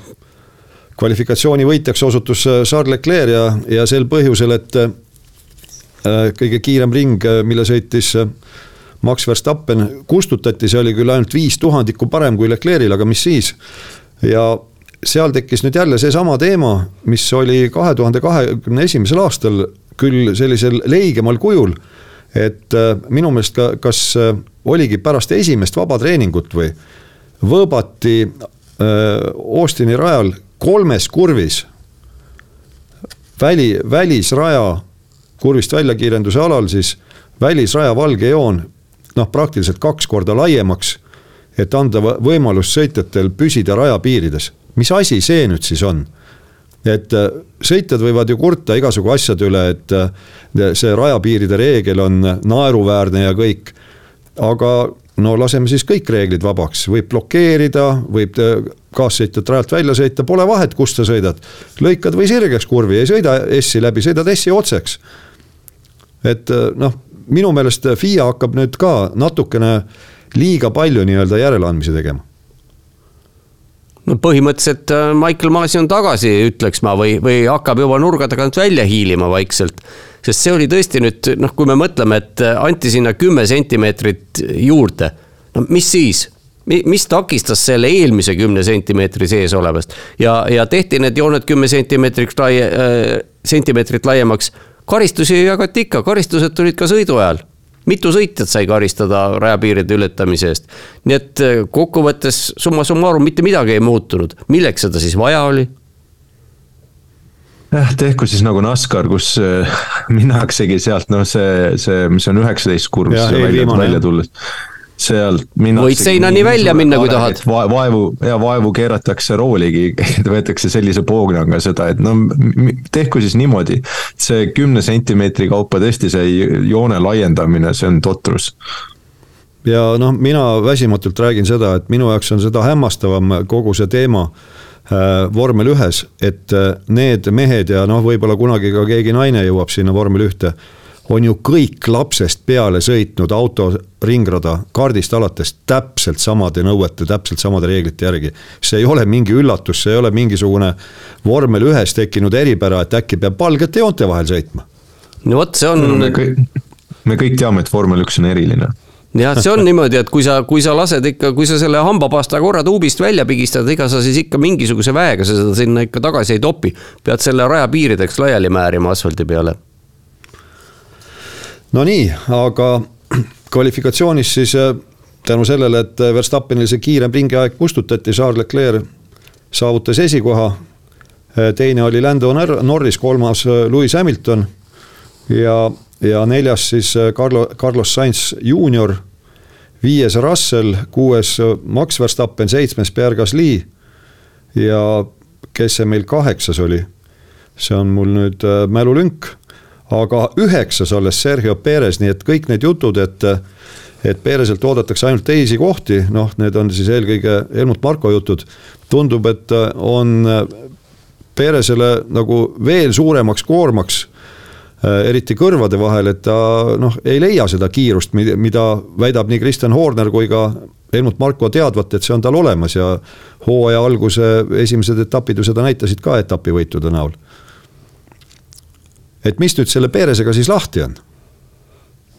kvalifikatsiooni võitjaks osutus äh, Charles Leclerc ja, ja sel põhjusel, et äh, kõige kiirem ring, äh, mille sõitis Max Verstappen, kustutati, see oli küll ainult viis tuhandikku parem kui Leclerc'il, aga mis siis. ja seal tekkis nüüd jälle seesama teema, mis oli kahe tuhande kahekümne esimesel aastal küll sellisel leigemal kujul. et minu meelest ka, kas oligi pärast esimest vabatreeningut või võõbati Austini rajal kolmes kurvis. väli, välisraja kurvist väljakiirenduse alal siis välisraja valge joon noh, praktiliselt kaks korda laiemaks. et anda võimalus sõitjatel püsida raja piirides, mis asi see nüüd siis on? Et äh, sõitjad võivad ju kurta igasugu asjade üle, et äh, see rajapiiride reegel on naeruväärne ja kõik. aga no laseme siis kõik reeglid vabaks, võib blokeerida, võib äh, kaassõitjat rajalt välja sõita, pole vahet, kust sa sõidad. lõikad või sirgeks kurvi, ei sõida S-i läbi, sõidad S-i otseks. et noh, minu meelest FIA hakkab nüüd ka natukene liiga palju nii-öelda järeleandmisi tegema no põhimõtteliselt äh, Michael Maasi on tagasi, ütleks ma, või, või hakkab juba nurga tagant välja hiilima vaikselt sest see oli tõesti nüüd noh, kui me mõtleme, et äh, anti sinna kümme sentimeetrit juurde, no mis siis? mis takistas selle eelmise kümne sentimeetri sees olevast ja, ja tehti need jooned kümme sentimeetrit laie äh,, sentimeetrit laiemaks. karistusi jagati ikka, karistused tulid ka sõidu ajal mitu sõitjat sai karistada rajapiiride ületamise eest. nii et äh, kokkuvõttes summa summarum mitte midagi ei muutunud, milleks seda siis vaja oli? jah, tehku siis nagu NASCAR, kus äh, minnaksegi sealt noh, see, see, mis on üheksateist kurv, välja, välja tulles sealt minnakse. võid seinani välja minna, kui tahad. vaevu ja vaevu keeratakse rooligi, võetakse sellise poognaga seda, et no tehku siis niimoodi. see kümne sentimeetri kaupa tõesti see joone laiendamine, see on totrus ja noh, mina väsimatult räägin seda, et minu jaoks on seda hämmastavam kogu see teema Äh, vormel ühes, et äh, need mehed ja noh, võib-olla kunagi ka keegi naine jõuab sinna vormel ühte. On ju kõik lapsest peale sõitnud auto ringrada kaardist alates täpselt samade nõuete, täpselt samade reeglite järgi. see ei ole mingi üllatus, see ei ole mingisugune vormel ühes tekkinud eripära, et äkki peab valgete joonte vahel sõitma. no vot, see on no,. me kõik, me kõik teame, et vormel üks on eriline jah, see on niimoodi, et kui sa, kui sa lased ikka, kui sa selle hambapasta korra tuubist välja pigistad, ega sa siis ikka mingisuguse väega sa seda sinna ikka tagasi ei topi. pead selle raja piirideks laiali määrima asfaldi peale. Nonii, aga kvalifikatsioonis siis äh, tänu sellele, et Verstappenil see kiirem ringiaeg kustutati, Charles Leclerc saavutas esikoha. Äh, teine oli Lando Norris, kolmas äh, Lewis Hamilton ja ja neljas siis äh, Carlo, Carlos Sainz juunior. viies Russell, kuues äh, Max Verstappen, seitsmes Pierre Gasly. ja kes see meil kaheksas oli? see on mul nüüd äh, mälulünk. Aga üheksas alles Sergio Perez, nii et kõik need jutud, et et Pereselt oodatakse ainult teisi kohti, noh, need on siis eelkõige Helmut Marko jutud. tundub, et on Peresele nagu veel suuremaks koormaks eriti kõrvade vahel, et ta noh, ei leia seda kiirust, mida väidab nii Kristjan Horner kui ka Helmut Marko teadvat, et see on tal olemas ja hooaja alguse esimesed etapid ju seda näitasid ka etapivõitude näol. Et mis nüüd selle Peresega siis lahti on?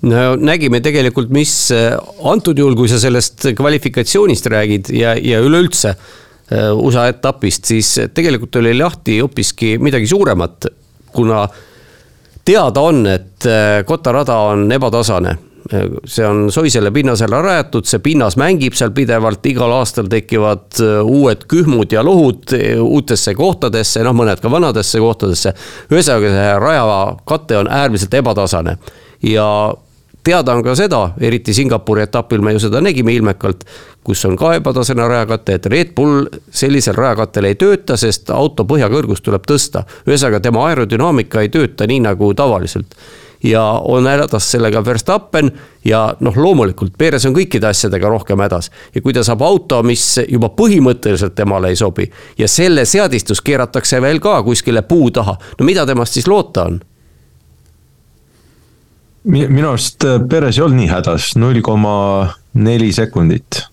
no nägime tegelikult, mis äh, antud juhul, kui sa sellest kvalifikatsioonist räägid ja, ja üleüldse äh, USA etapist, siis tegelikult oli lahti hoopiski midagi suuremat, kuna teada on, et äh, kotarada on ebatasane see on soisele pinnasele rajatud, see pinnas mängib seal pidevalt, igal aastal tekivad uued kühmud ja lohud uutesse kohtadesse, noh, mõned ka vanadesse kohtadesse. ühesõnaga, see rajakate on äärmiselt ebatasane ja teada on ka seda, eriti Singapuri etapil me ju seda nägime ilmekalt, kus on ka ebatasane rajakate, et Red Bull sellisel rajakattel ei tööta, sest auto põhjakõrgust tuleb tõsta. ühesõnaga, tema aerodünaamika ei tööta nii nagu tavaliselt ja on hädas sellega Verstappen ja noh, loomulikult Perez on kõikide asjadega rohkem hädas. ja kui ta saab auto, mis juba põhimõtteliselt temale ei sobi ja selle seadistus keeratakse veel ka kuskile puu taha, no mida temast siis loota on? minu arust äh, Perez ei olnud nii hädas, null koma neli sekundit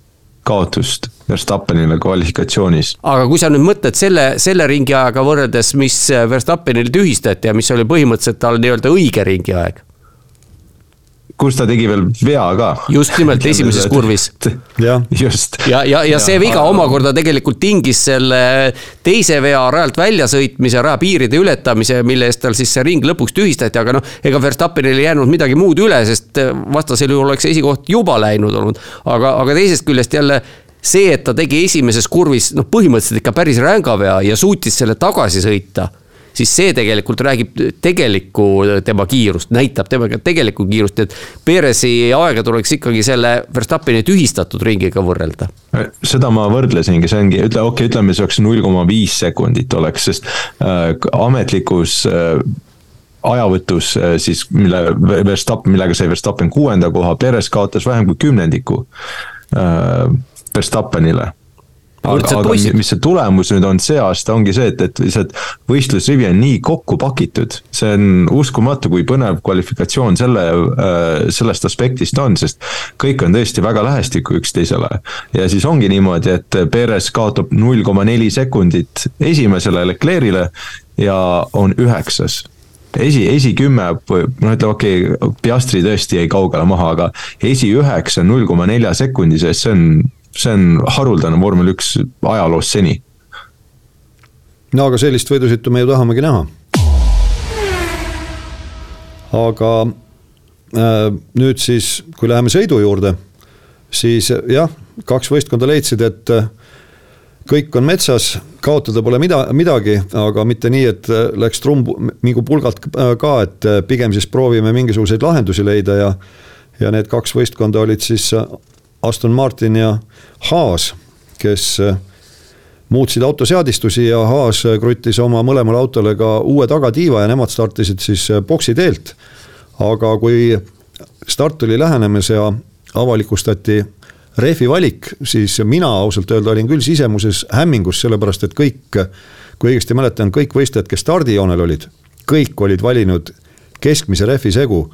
kaotust Verstappenile kvalifikatsioonis. aga kui sa nüüd mõtled selle, selle ringi ajaga võrreldes, mis Verstappenil tühistati ja mis oli põhimõtteliselt tal nii-öelda õige ringi aeg kus ta tegi veel vea ka. just nimelt esimeses kurvis. just. ja, ja, ja see viga omakorda tegelikult tingis selle teise vea rajalt väljasõitmise, rajapiiride ületamise, mille eest tal siis see ring lõpuks tühistati, aga noh, ega Verstappenil ei jäänud midagi muud üle, sest vastasel juhul oleks esikoht juba läinud olnud. aga, aga teisest küljest jälle see, et ta tegi esimeses kurvis noh, põhimõtteliselt ikka päris ränga vea ja suutis selle tagasi sõita siis see tegelikult räägib tegelikku tema kiirust, näitab tema tegelikku kiirust, et Perezi aega tuleks ikkagi selle Verstappeni tühistatud ringiga võrrelda. seda ma võrdlesingi, see ongi, ütle, okei okay,, ütleme, see oleks null koma viis sekundit oleks, sest äh, ametlikus äh, ajavõtus äh, siis, mille Verstappen, millega sai Verstappen kuuenda koha, Perez kaotas vähem kui kümnendiku äh, Verstappenile aga, aga mis see tulemus nüüd on see aasta, ongi see, et, et lihtsalt võistlusrivi on nii kokku pakitud. see on uskumatu, kui põnev kvalifikatsioon selle, äh, sellest aspektist on, sest kõik on tõesti väga lähestikku üksteisele. ja siis ongi niimoodi, et Perez kaotab null koma neli sekundit esimesele Leclerc'ile ja on üheksas esi, esikümme, noh ütleme okei okay,, Piastri tõesti jäi kaugele maha, aga esiüheksa null koma nelja sekundi sees, see on see on haruldane vormel üks ajaloos seni. no aga sellist võidusõitu me ju tahamegi näha. aga äh, nüüd siis, kui läheme sõidu juurde, siis jah, kaks võistkonda leidsid, et äh, kõik on metsas, kaotada pole mida, midagi, aga mitte nii, et äh, läks trumm mingu pulgalt äh, ka, et pigem siis proovime mingisuguseid lahendusi leida ja ja need kaks võistkonda olid siis Aston Martin ja Haas, kes äh, muutsid auto seadistusi ja Haas kruttis oma mõlemale autole ka uue tagatiiva ja nemad startisid siis äh, boksi teelt. aga kui start tuli lähenemas ja avalikustati rehvi valik, siis mina ausalt öelda olin küll sisemuses hämmingus, sellepärast et kõik, kui õigesti mäletan, kõik võistlejad, kes stardijoonel olid, kõik olid valinud keskmise rehvi segu.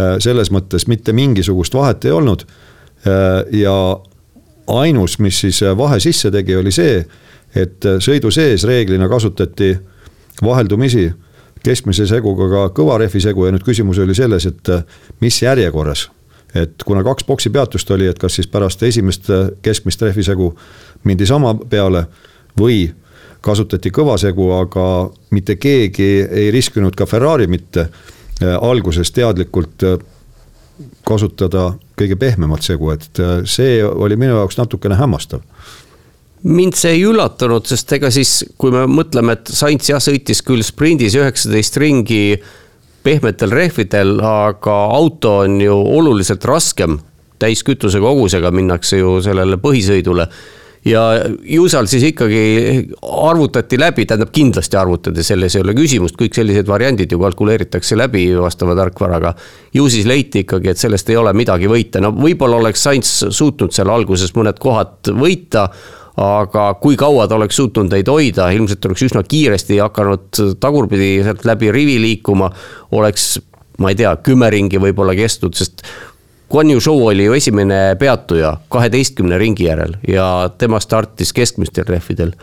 Äh, selles mõttes mitte mingisugust vahet ei olnud Äh, ja ainus, mis siis äh, vahe sisse tegi, oli see, et äh, sõidu sees reeglina kasutati vaheldumisi keskmise seguga ka kõva rehvi segu ja nüüd küsimus oli selles, et mis järjekorras. et kuna kaks boksi peatust oli, et kas siis pärast esimest keskmist rehvi segu mindi sama peale või kasutati kõva segu, aga mitte keegi ei riskinud ka Ferrari mitte alguses teadlikult kasutada kõige pehmemat segu, et äh, see oli minu jaoks natukene hämmastav mind see ei üllatanud, sest ega siis, kui me mõtleme, et Sainz jah, sõitis küll sprindis üheksateist ringi pehmetel rehvidel, aga auto on ju oluliselt raskem. täiskütuse kogusega minnakse ju sellele põhisõidule ja ju seal siis ikkagi arvutati läbi, tähendab kindlasti arvutati, selles ei ole küsimust, kõik sellised variandid ju kalkuleeritakse läbi vastava tarkvaraga. ju siis leiti ikkagi, et sellest ei ole midagi võita, no võib-olla oleks Sainz suutnud seal alguses mõned kohad võita aga kui kaua ta oleks suutnud neid hoida, ilmselt oleks üsna kiiresti hakanud tagurpidi sealt läbi rivi liikuma. oleks, ma ei tea, kümme ringi võib-olla kestnud, sest Guan Yu Zhou oli ju esimene peatuja kaheteistkümne ringi järel ja tema startis keskmistel rehvidel.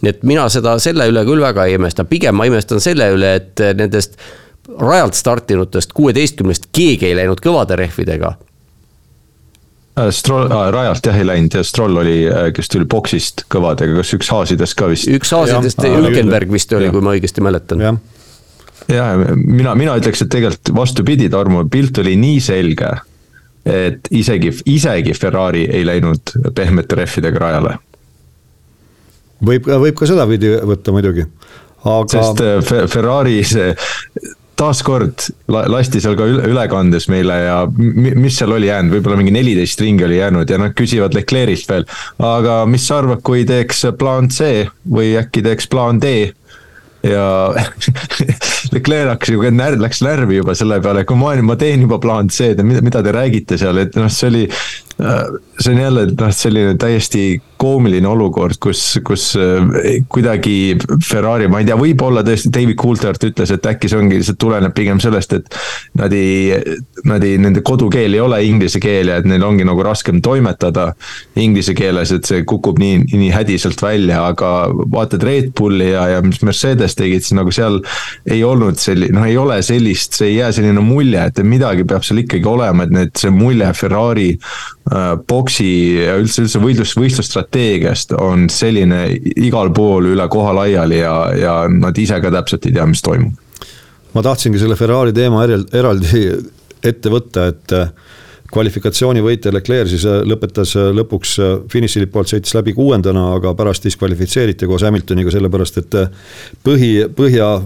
nii et mina seda selle üle küll väga ei imesta, pigem ma imestan selle üle, et nendest rajalt startinutest kuueteistkümnest keegi ei läinud kõvade rehvidega Äh, Stroll ah,, rajalt jah ei läinud ja Stroll oli, äh, kes tuli boksist kõvadega, kas üks haasidest ka vist? üks haasidest, Hülkenberg vist oli, kui ma õigesti mäletan. jah, ja, mina, mina ütleks, et tegelikult vastupidi, Tarmo, pilt oli nii selge, et isegi, isegi Ferrari ei läinud pehmete rehvidega rajale. võib, võib ka sedapidi võtta muidugi aga. sest äh, Ferrari see taaskord lasti seal ka ülekandes meile ja mis seal oli jäänud, võib-olla mingi neliteist ringi oli jäänud ja nad küsivad Leclerc'ilt veel. aga mis sa arvad, kui teeks plaan C või äkki teeks plaan D? Ja Leclerc hakkas ju läks närvi juba selle peale, kui ma, ma teen juba plaan C-d ja mida, mida te räägite seal, et noh, see oli see on jälle noh, selline täiesti koomiline olukord, kus, kus äh, kuidagi Ferrari, ma ei tea, võib-olla tõesti David Coulthard ütles, et äkki see ongi, see tuleneb pigem sellest, et. Nad ei, nad ei, nende kodukeel ei ole inglise keel ja et neil ongi nagu raskem toimetada inglise keeles, et see kukub nii, nii hädiselt välja, aga vaatad Red Bulli ja, ja mis Mercedes tegid, siis nagu seal. ei olnud selline, noh, ei ole sellist, see ei jää selline mulje, et midagi peab seal ikkagi olema, et need, see mulje Ferrari Äh, boksi ja üldse, üldse võitlus, võistlusstrateegiast on selline igal pool üle koha laiali ja, ja nad ise ka täpselt ei tea, mis toimub. ma tahtsingi selle Ferrari teema eraldi ette võtta, et äh, kvalifikatsiooni võitja Leclerc siis äh, lõpetas lõpuks finišilipu alt sõitis läbi kuuendana, aga pärast diskvalifitseeriti koos Hamiltoniga, sellepärast et põhi, põhja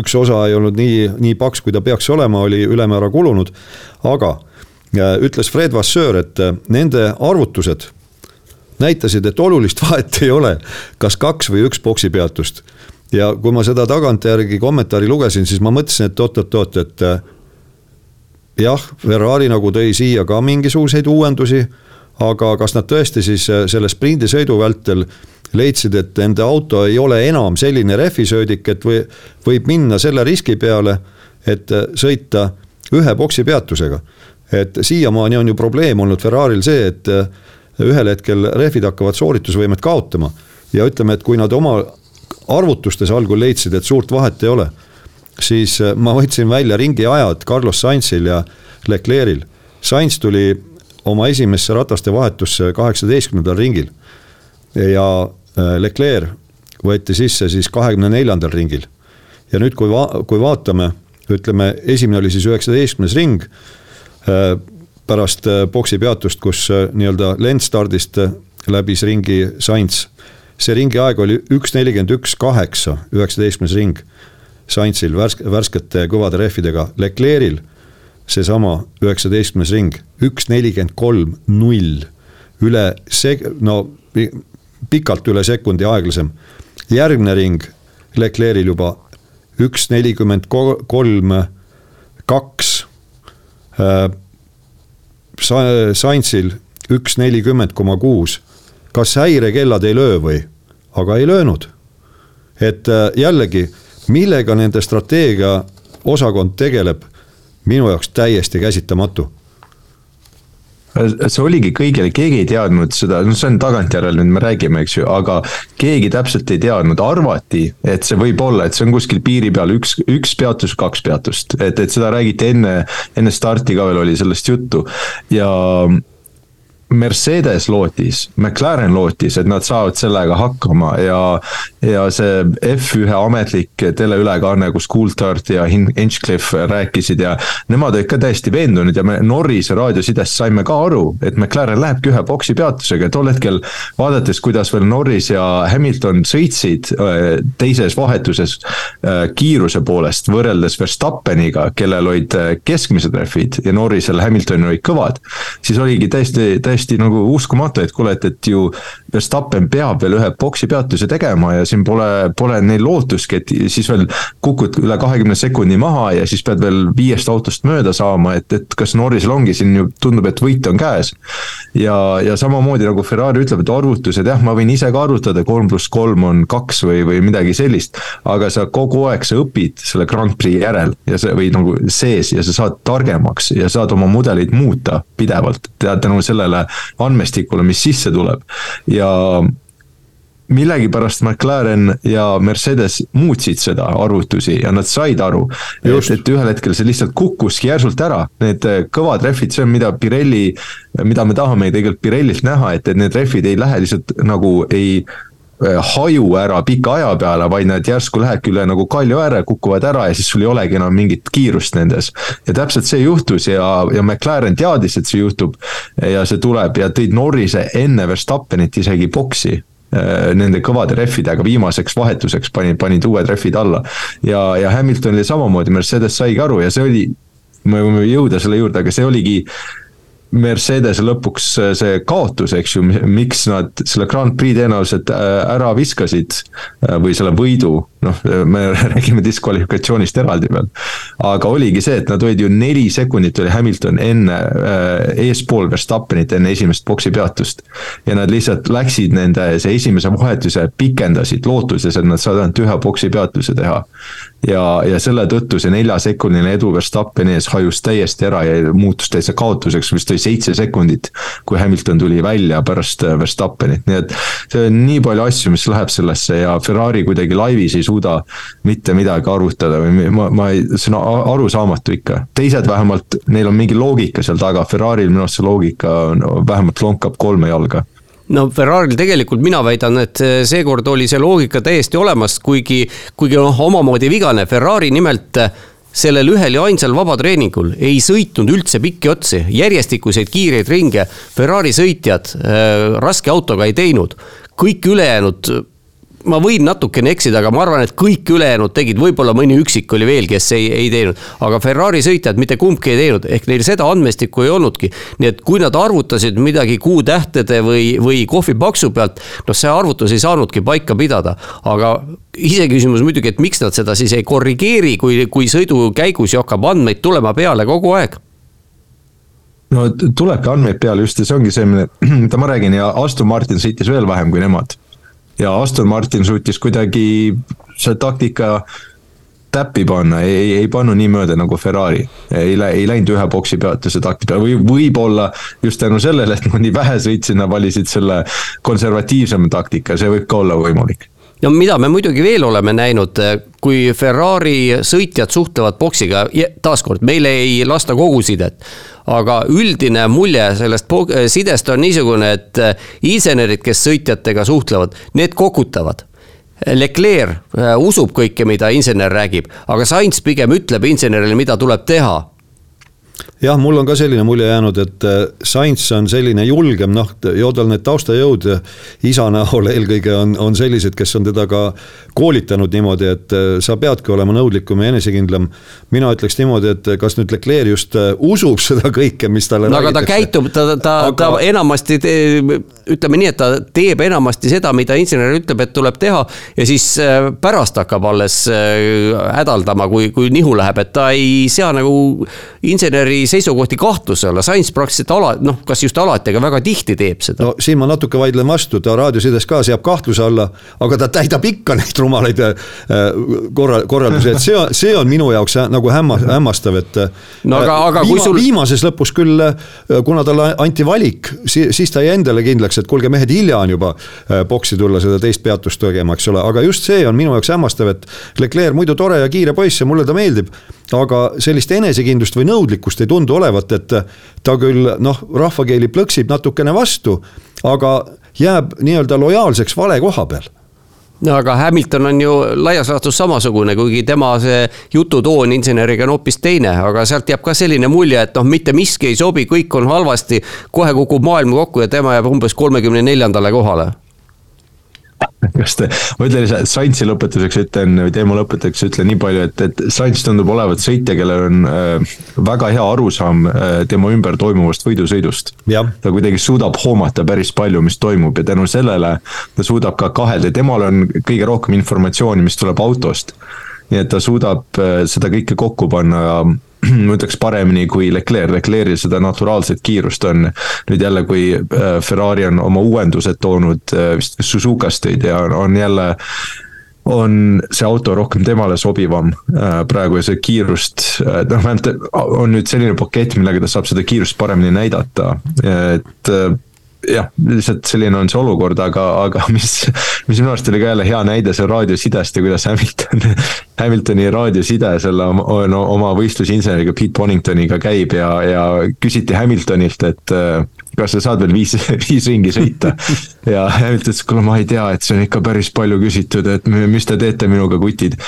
üks osa ei olnud nii, nii paks, kui ta peaks olema, oli ülemäära kulunud, aga ütles Fred Vasseur, et äh, nende arvutused näitasid, et olulist vahet ei ole, kas kaks või üks boksipeatust. ja kui ma seda tagantjärgi kommentaari lugesin, siis ma mõtlesin, et oot-oot-oot, et äh, jah, Ferrari nagu tõi siia ka mingisuguseid uuendusi, aga kas nad tõesti siis äh, selle sprindisõidu vältel leidsid, et nende auto ei ole enam selline rehvisöödik, et või, võib minna selle riski peale, et sõita ühe boksi peatusega et siiamaani on ju probleem olnud Ferrari'l see, et äh, ühel hetkel rehvid hakkavad sooritusvõimet kaotama. ja ütleme, et kui nad oma arvutustes algul leidsid, et suurt vahet ei ole, siis äh, ma võtsin välja ringi ajad Carlos Sainzil ja Leclerc'il. Sainz tuli oma esimesse rataste vahetusse kaheksateistkümnendal ringil ja äh, Leclerc võeti sisse siis kahekümne neljandal ringil. ja nüüd, kui va-, kui vaatame, ütleme, esimene oli siis üheksateistkümnes ring Äh, pärast boksi peatust, kus nii-öelda lendstardist läbis ringi Sainz. see ringi aeg oli üks nelikümmend üks kaheksa, üheksateistkümnes ring. Sainzil värske, värskete kõvade rehvidega, Leclerc'il seesama üheksateistkümnes ring, üks nelikümmend kolm null. üle sek-, no pikalt üle sekundi aeglasem. järgmine ring Leclerc'il juba üks nelikümmend kolm kaks Äh, Saintsil üks nelikümmend koma kuus. kas häirekellad ei löö või? aga ei löönud. et äh, jällegi, millega nende strateegia osakond tegeleb, minu jaoks täiesti käsitamatu. See oligi kõigile, keegi ei teadnud seda, noh, see on tagantjärele nüüd me räägime, eks ju, aga keegi täpselt ei teadnud, arvati, et see võib olla, et see on kuskil piiri peal üks, üks peatus, kaks peatust, et, et seda räägiti enne, enne starti ka veel oli sellest juttu. Ja Mercedes lootis, McLaren lootis, et nad saavad sellega hakkama ja, ja see F1 ametlik teleülekanne, kus Coulthard ja Hinchcliffe rääkisid ja nemad olid ka täiesti veendunud ja me Norrise raadiosidest saime ka aru, et McLaren lähebki ühe boksi peatusega, tol hetkel vaadates, kuidas veel Norris ja Hamilton sõitsid äh, teises vahetuses äh, kiiruse poolest võrreldes Verstappeniga, kellel olid äh, keskmised rehvid ja Norrisel, Hamiltonil olid kõvad, siis oligi täiesti, täiesti täiesti nagu uskumatu, et kuule, et, et ju Verstappen peab veel ühe boksipeatuse tegema ja siin pole, pole neil lootustki, et siis veel kukud üle kahekümne sekundi maha ja siis pead veel viiest autost mööda saama, et, et kas Norrisel ongi siin ju tundub, et võit on käes. ja, ja samamoodi nagu Ferrari ütleb, et arvutused jah, ma võin ise ka arvutada, kolm pluss kolm on kaks või, või midagi sellist. aga sa kogu aeg, sa õpid selle Grand Prix järel ja see või nagu sees ja sa saad targemaks ja saad oma mudeleid muuta pidevalt tänu sellele andmestikule, mis sisse tuleb. Ja millegipärast McLaren ja Mercedes muutsid seda arvutusi ja nad said aru, et, et ühel hetkel see lihtsalt kukkuski järsult ära, need kõvad rehvid, see on, mida Pirelli, mida me tahame tegelikult Pirellilt näha, et, et need rehvid ei lähe lihtsalt nagu ei äh, haju ära pika aja peale, vaid nad järsku lähebki üle nagu kalju ääre, kukuvad ära ja siis sul ei olegi enam mingit kiirust nendes. ja täpselt see juhtus ja, ja McLaren teadis, et see juhtub ja see tuleb ja tõid Norrise enne Verstappenit isegi boksi Äh, nende kõvade rehvidega viimaseks vahetuseks panid, panid uued rehvid alla. ja, ja Hamiltonil samamoodi, Mercedes saigi aru ja see oli, me võime jõuda selle juurde, aga see oligi Mercedese lõpuks äh, see kaotus, eks ju, miks nad selle Grand Prix tõenäoliselt äh, ära viskasid või selle võidu noh, me räägime diskvalifikatsioonist eraldi veel. aga oligi see, et nad olid ju neli sekundit oli Hamilton enne äh,, eespool Verstappenit enne esimest boksi peatust. ja nad lihtsalt läksid nende, see esimese vahetuse pikendasid lootuses, et nad saavad ainult ühe boksi peatuse teha. ja, ja selle tõttu see neljasekundiline edu Verstappeni ees hajus täiesti ära ja muutus täitsa kaotuseks, vist oli seitse sekundit. kui Hamilton tuli välja pärast äh, Verstappenit, nii et see on nii palju asju, mis läheb sellesse ja Ferrari kuidagi laivis ei suuda mitte midagi arvutada või ma, ma ei, see on arusaamatu ikka. teised vähemalt, neil on mingi loogika seal taga, Ferrari'l minu arust see loogika on, vähemalt lonkab kolme jalga no Ferrari'l tegelikult mina väidan, et seekord oli see loogika täiesti olemas, kuigi, kuigi noh, omamoodi vigane, Ferrari nimelt sellel ühel ja ainsal vabatreeningul ei sõitnud üldse pikki otsi, järjestikuseid kiireid ringe Ferrari sõitjad äh, raske autoga ei teinud. kõik ülejäänud ma võin natukene eksida, aga ma arvan, et kõik ülejäänud tegid, võib-olla mõni üksik oli veel, kes ei, ei teinud. aga Ferrari sõitjad mitte kumbki ei teinud, ehk neil seda andmestikku ei olnudki. nii et kui nad arvutasid midagi kuutähtede või, või kohvipaksu pealt, noh, see arvutus ei saanudki paika pidada. aga iseküsimus muidugi, et miks nad seda siis ei korrigeeri, kui, kui sõidu käigus ju hakkab andmeid tulema peale kogu aeg no tulebki andmeid peale just ja see ongi see, mida ma räägin ja Aston Martin sõitis veel vähem kui nemad ja Aston Martin suutis kuidagi see taktika täppi panna, ei, ei pannud nii mööda nagu Ferrari. ei, ei läinud ühe boksi peatuse taktika või võib-olla just tänu sellele, et nad nii vähe sõitsid, nad valisid selle konservatiivsema taktika, see võib ka olla võimalik no mida me muidugi veel oleme näinud, kui Ferrari sõitjad suhtlevad boksiga, taaskord meile ei lasta kogu sidet aga üldine mulje sellest sidest on niisugune, et äh, insenerid, kes sõitjatega suhtlevad, need kokutavad. Leclerc usub kõike, mida insener räägib, aga Sainz pigem ütleb insenerile, mida tuleb teha jah, mul on ka selline mulje jäänud, et äh, Sainz on selline julgem, noh, tal need taustajõud isa näol eelkõige on, on sellised, kes on teda ka koolitanud niimoodi, et äh, sa peadki olema nõudlikum ja enesekindlam. mina ütleks niimoodi, et kas nüüd Leclerc just äh, usub seda kõike, mis talle no aga ta käitub, ta, ta aga..., ta enamasti, ütleme nii, et ta teeb enamasti seda, mida insener ütleb, et tuleb teha ja siis pärast hakkab alles hädaldama, kui, kui nihu läheb, et ta ei sea nagu inseneri seisukohti kahtluse alla, Sainz praktiliselt ala, noh, kas just alati, aga väga tihti teeb seda. no siin ma natuke vaidlen vastu, ta raadiosides ka seab kahtluse alla, aga ta täidab ikka neid rumalaid äh, korra, korraldusi, et see on, see on minu jaoks nagu hämma, hämmastav, et. no aga, aga viima, kui sul. viimases lõpus küll, äh, kuna talle anti valik, siis ta jäi endale kindlaks, et kuulge, mehed, hilja on juba äh, boksi tulla seda teist peatust tegema, eks ole, aga just see on minu jaoks hämmastav, et Leclerc muidu tore ja kiire poiss ja mulle ta meeldib aga sellist enesekindlust või nõudlikkust ei tundu olevat, et ta küll noh, rahvakeeli plõksib natukene vastu, aga jääb nii-öelda lojaalseks vale koha peal no aga Hamilton on ju laias laastus samasugune, kuigi tema see jututoon inseneriga on hoopis teine, aga sealt jääb ka selline mulje, et noh, mitte miski ei sobi, kõik on halvasti. kohe kukub maailm kokku ja tema jääb umbes kolmekümne neljandale kohale kas te, ma ütlen Saintsi lõpetuseks ütlen või teema lõpetuseks ütlen nii palju, et, et Saints tundub olevat sõitja, kellel on äh, väga hea arusaam äh, tema ümber toimuvast võidusõidust. ta kuidagi suudab hoomata päris palju, mis toimub ja tänu sellele ta suudab ka kahelda, temal on kõige rohkem informatsiooni, mis tuleb autost. Nii et ta suudab äh, seda kõike kokku panna ma ütleks paremini kui Leclerc, Leclerc'il seda naturaalset kiirust on. nüüd jälle, kui äh, Ferrari on oma uuendused toonud, äh, vist Suzukast ei tea, on jälle on see auto rohkem temale sobivam praegu ja see kiirust, noh vähemalt on nüüd selline pakett, millega ta saab seda kiirust paremini näidata, et jah, lihtsalt selline on see olukord, aga, aga mis, mis minu arust oli ka jälle hea näide seal raadiosidest ja kuidas Hamilton, Hamiltoni raadioside selle no, oma võistlusinseneriga Pete Boningtoniga käib ja, ja küsiti Hamiltonilt, et äh, kas sa saad veel viis, viis ringi sõita. ja Hamilton ütles, kuule, ma ei tea, et see on ikka päris palju küsitud, et mis te teete minuga, kutid.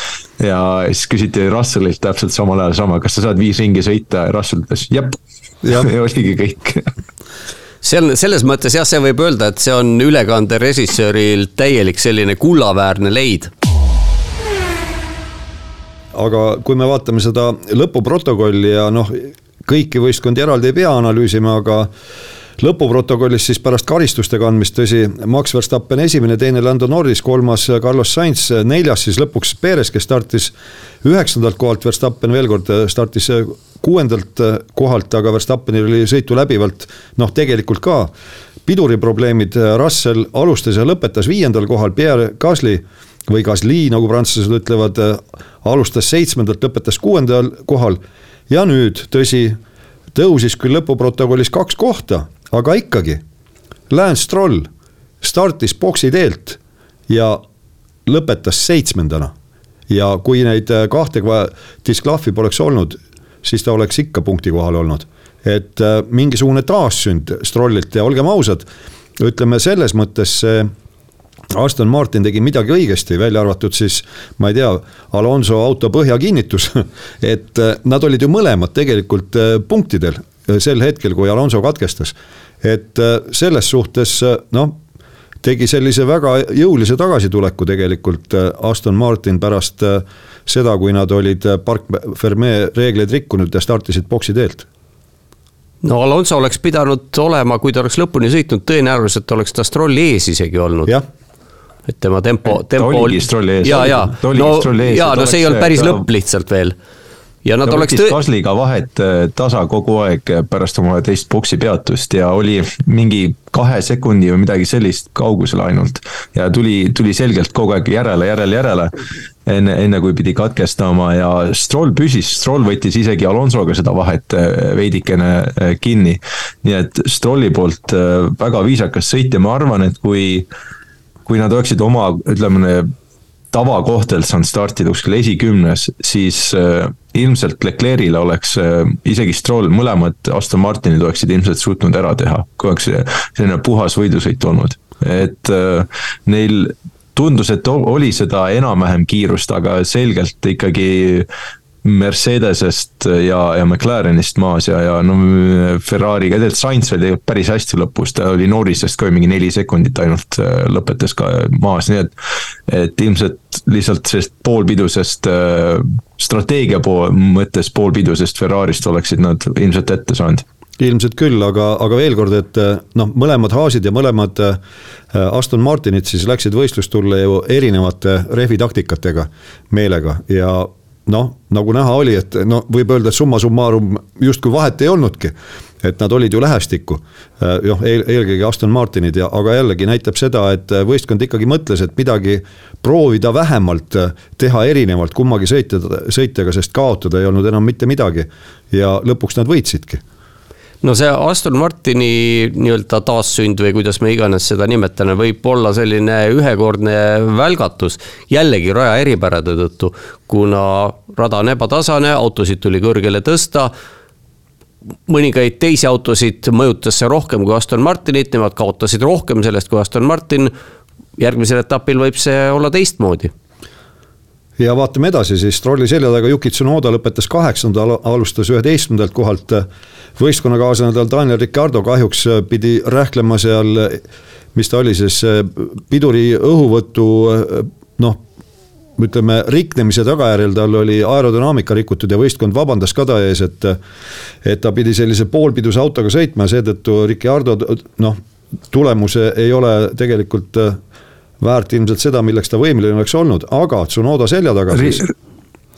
ja siis küsiti Russellilt täpselt samal ajal sama, kas sa saad viis ringi sõita ja Russell ütles jep. ja oligi kõik seal selles mõttes jah, see võib öelda, et see on ülekande režissööril täielik selline kullaväärne leid. aga kui me vaatame seda lõpuprotokolli ja noh, kõiki võistkondi eraldi ei pea analüüsima, aga lõpuprotokollis siis pärast karistuste kandmist, tõsi, Max Verstappen esimene, teine Lando Norris, kolmas Carlos Sainz, neljas siis lõpuks Perez, kes startis üheksandalt kohalt, Verstappen veel kord startis kuuendalt kohalt, aga Verstappenil oli sõitu läbivalt. Noh, tegelikult ka piduriprobleemid, Russell alustas ja lõpetas viiendal kohal, Pierre Gasly või Gasly, nagu prantslased ütlevad, alustas seitsmendalt, lõpetas kuuendal kohal. Ja nüüd, tõsi, tõusis küll lõpuprotokollis kaks kohta aga ikkagi, Lance Stroll startis boksi teelt ja lõpetas seitsmendana. ja kui neid äh, kahte disklahvi poleks olnud, siis ta oleks ikka punkti kohal olnud. et äh, mingisugune taassünd Strollilt ja olgem ausad, ütleme selles mõttes see Aston Martin tegi midagi õigesti, välja arvatud siis, ma ei tea, Alonso auto põhjakinnitus et äh, nad olid ju mõlemad tegelikult punktidel sel hetkel, kui Alonso katkestas. et äh, selles suhtes äh, noh, tegi sellise väga jõulise tagasituleku tegelikult äh, Aston Martin pärast seda, kui nad olid Park Ferme reegleid rikkunud ja startisid boksi teelt no Alonso oleks pidanud olema, kui ta oleks lõpuni sõitnud, tõenäoliselt oleks ta Strolli ees isegi olnud. et tema tempo, tempo. ta oligi Strolli ees. ja, ja, no, ja no see ei olnud päris lõpp lihtsalt veel ja nad ta oleks tõi-. Gasly'ga vahet äh, tasa kogu aeg pärast oma teist boksi peatust ja oli mingi kahe sekundi või midagi sellist kaugusel ainult. ja tuli, tuli selgelt kogu aeg järele, järele, järele. enne, enne kui pidi katkestama ja Stroll püsis, Stroll võttis isegi Alonsoga seda vahet äh, veidikene äh, kinni. nii et Strolli poolt väga viisakas sõit ja ma arvan, et kui kui nad oleksid oma, ütleme tavakohtelt saanud startida kuskil esikümnes, siis äh, ilmselt Leclerc'ile oleks äh, isegi Stroll, mõlemad Aston Martinid oleksid ilmselt suutnud ära teha, kui oleks selline puhas võidusõit olnud. et äh, neil tundus, et oli seda enam-vähem kiirust, aga selgelt ikkagi Mercedesest ja, ja McLarenist maas ja, ja no Ferrari'ga, tegelikult Sainz oli päris hästi lõpus, ta oli Norrisest ka mingi neli sekundit ainult äh, lõpetas ka maas, nii et. et ilmselt lihtsalt sellest poolpidusest äh, strateegia pool, mõttes poolpidusest Ferrarist oleksid nad ilmselt ette saanud ilmselt küll, aga, aga veel kord, et äh, noh, mõlemad Haasid ja mõlemad Aston Martinid siis läksid võistlustulle ju erinevate rehvitaktikatega meelega ja noh, nagu näha oli, et no võib öelda, et summa summarum justkui vahet ei olnudki. et nad olid ju lähestikku, noh eel, eelkõige Aston Martinid ja, aga jällegi näitab seda, et võistkond ikkagi mõtles, et midagi proovida vähemalt teha erinevalt kummagi sõitja, sõitjaga, sest kaotada ei olnud enam mitte midagi. ja lõpuks nad võitsidki no see Aston Martini nii-öelda taassünd või kuidas me iganes seda nimetame, võib olla selline ühekordne välgatus. jällegi raja eripärade tõttu, kuna rada on ebatasane, autosid tuli kõrgele tõsta mõningaid teisi autosid mõjutas see rohkem kui Aston Martinit, nemad kaotasid rohkem sellest kui Aston Martin. järgmisel etapil võib see olla teistmoodi ja vaatame edasi siis, Strolli selja taga Yuki Tsunoda lõpetas kaheksanda, alustas üheteistkümnendalt kohalt. võistkonnakaaslane tal Daniel Ricardo kahjuks pidi rähklema seal mis ta oli siis piduri õhuvõtu noh ütleme riknemise tagajärjel tal oli aerodünaamika rikutud ja võistkond vabandas ka ta ees, et. et ta pidi sellise poolpiduse autoga sõitma ja seetõttu Ricardo noh, tulemuse ei ole tegelikult väärt ilmselt seda, milleks ta võimeline oleks olnud, aga Tsunoda selja taga siis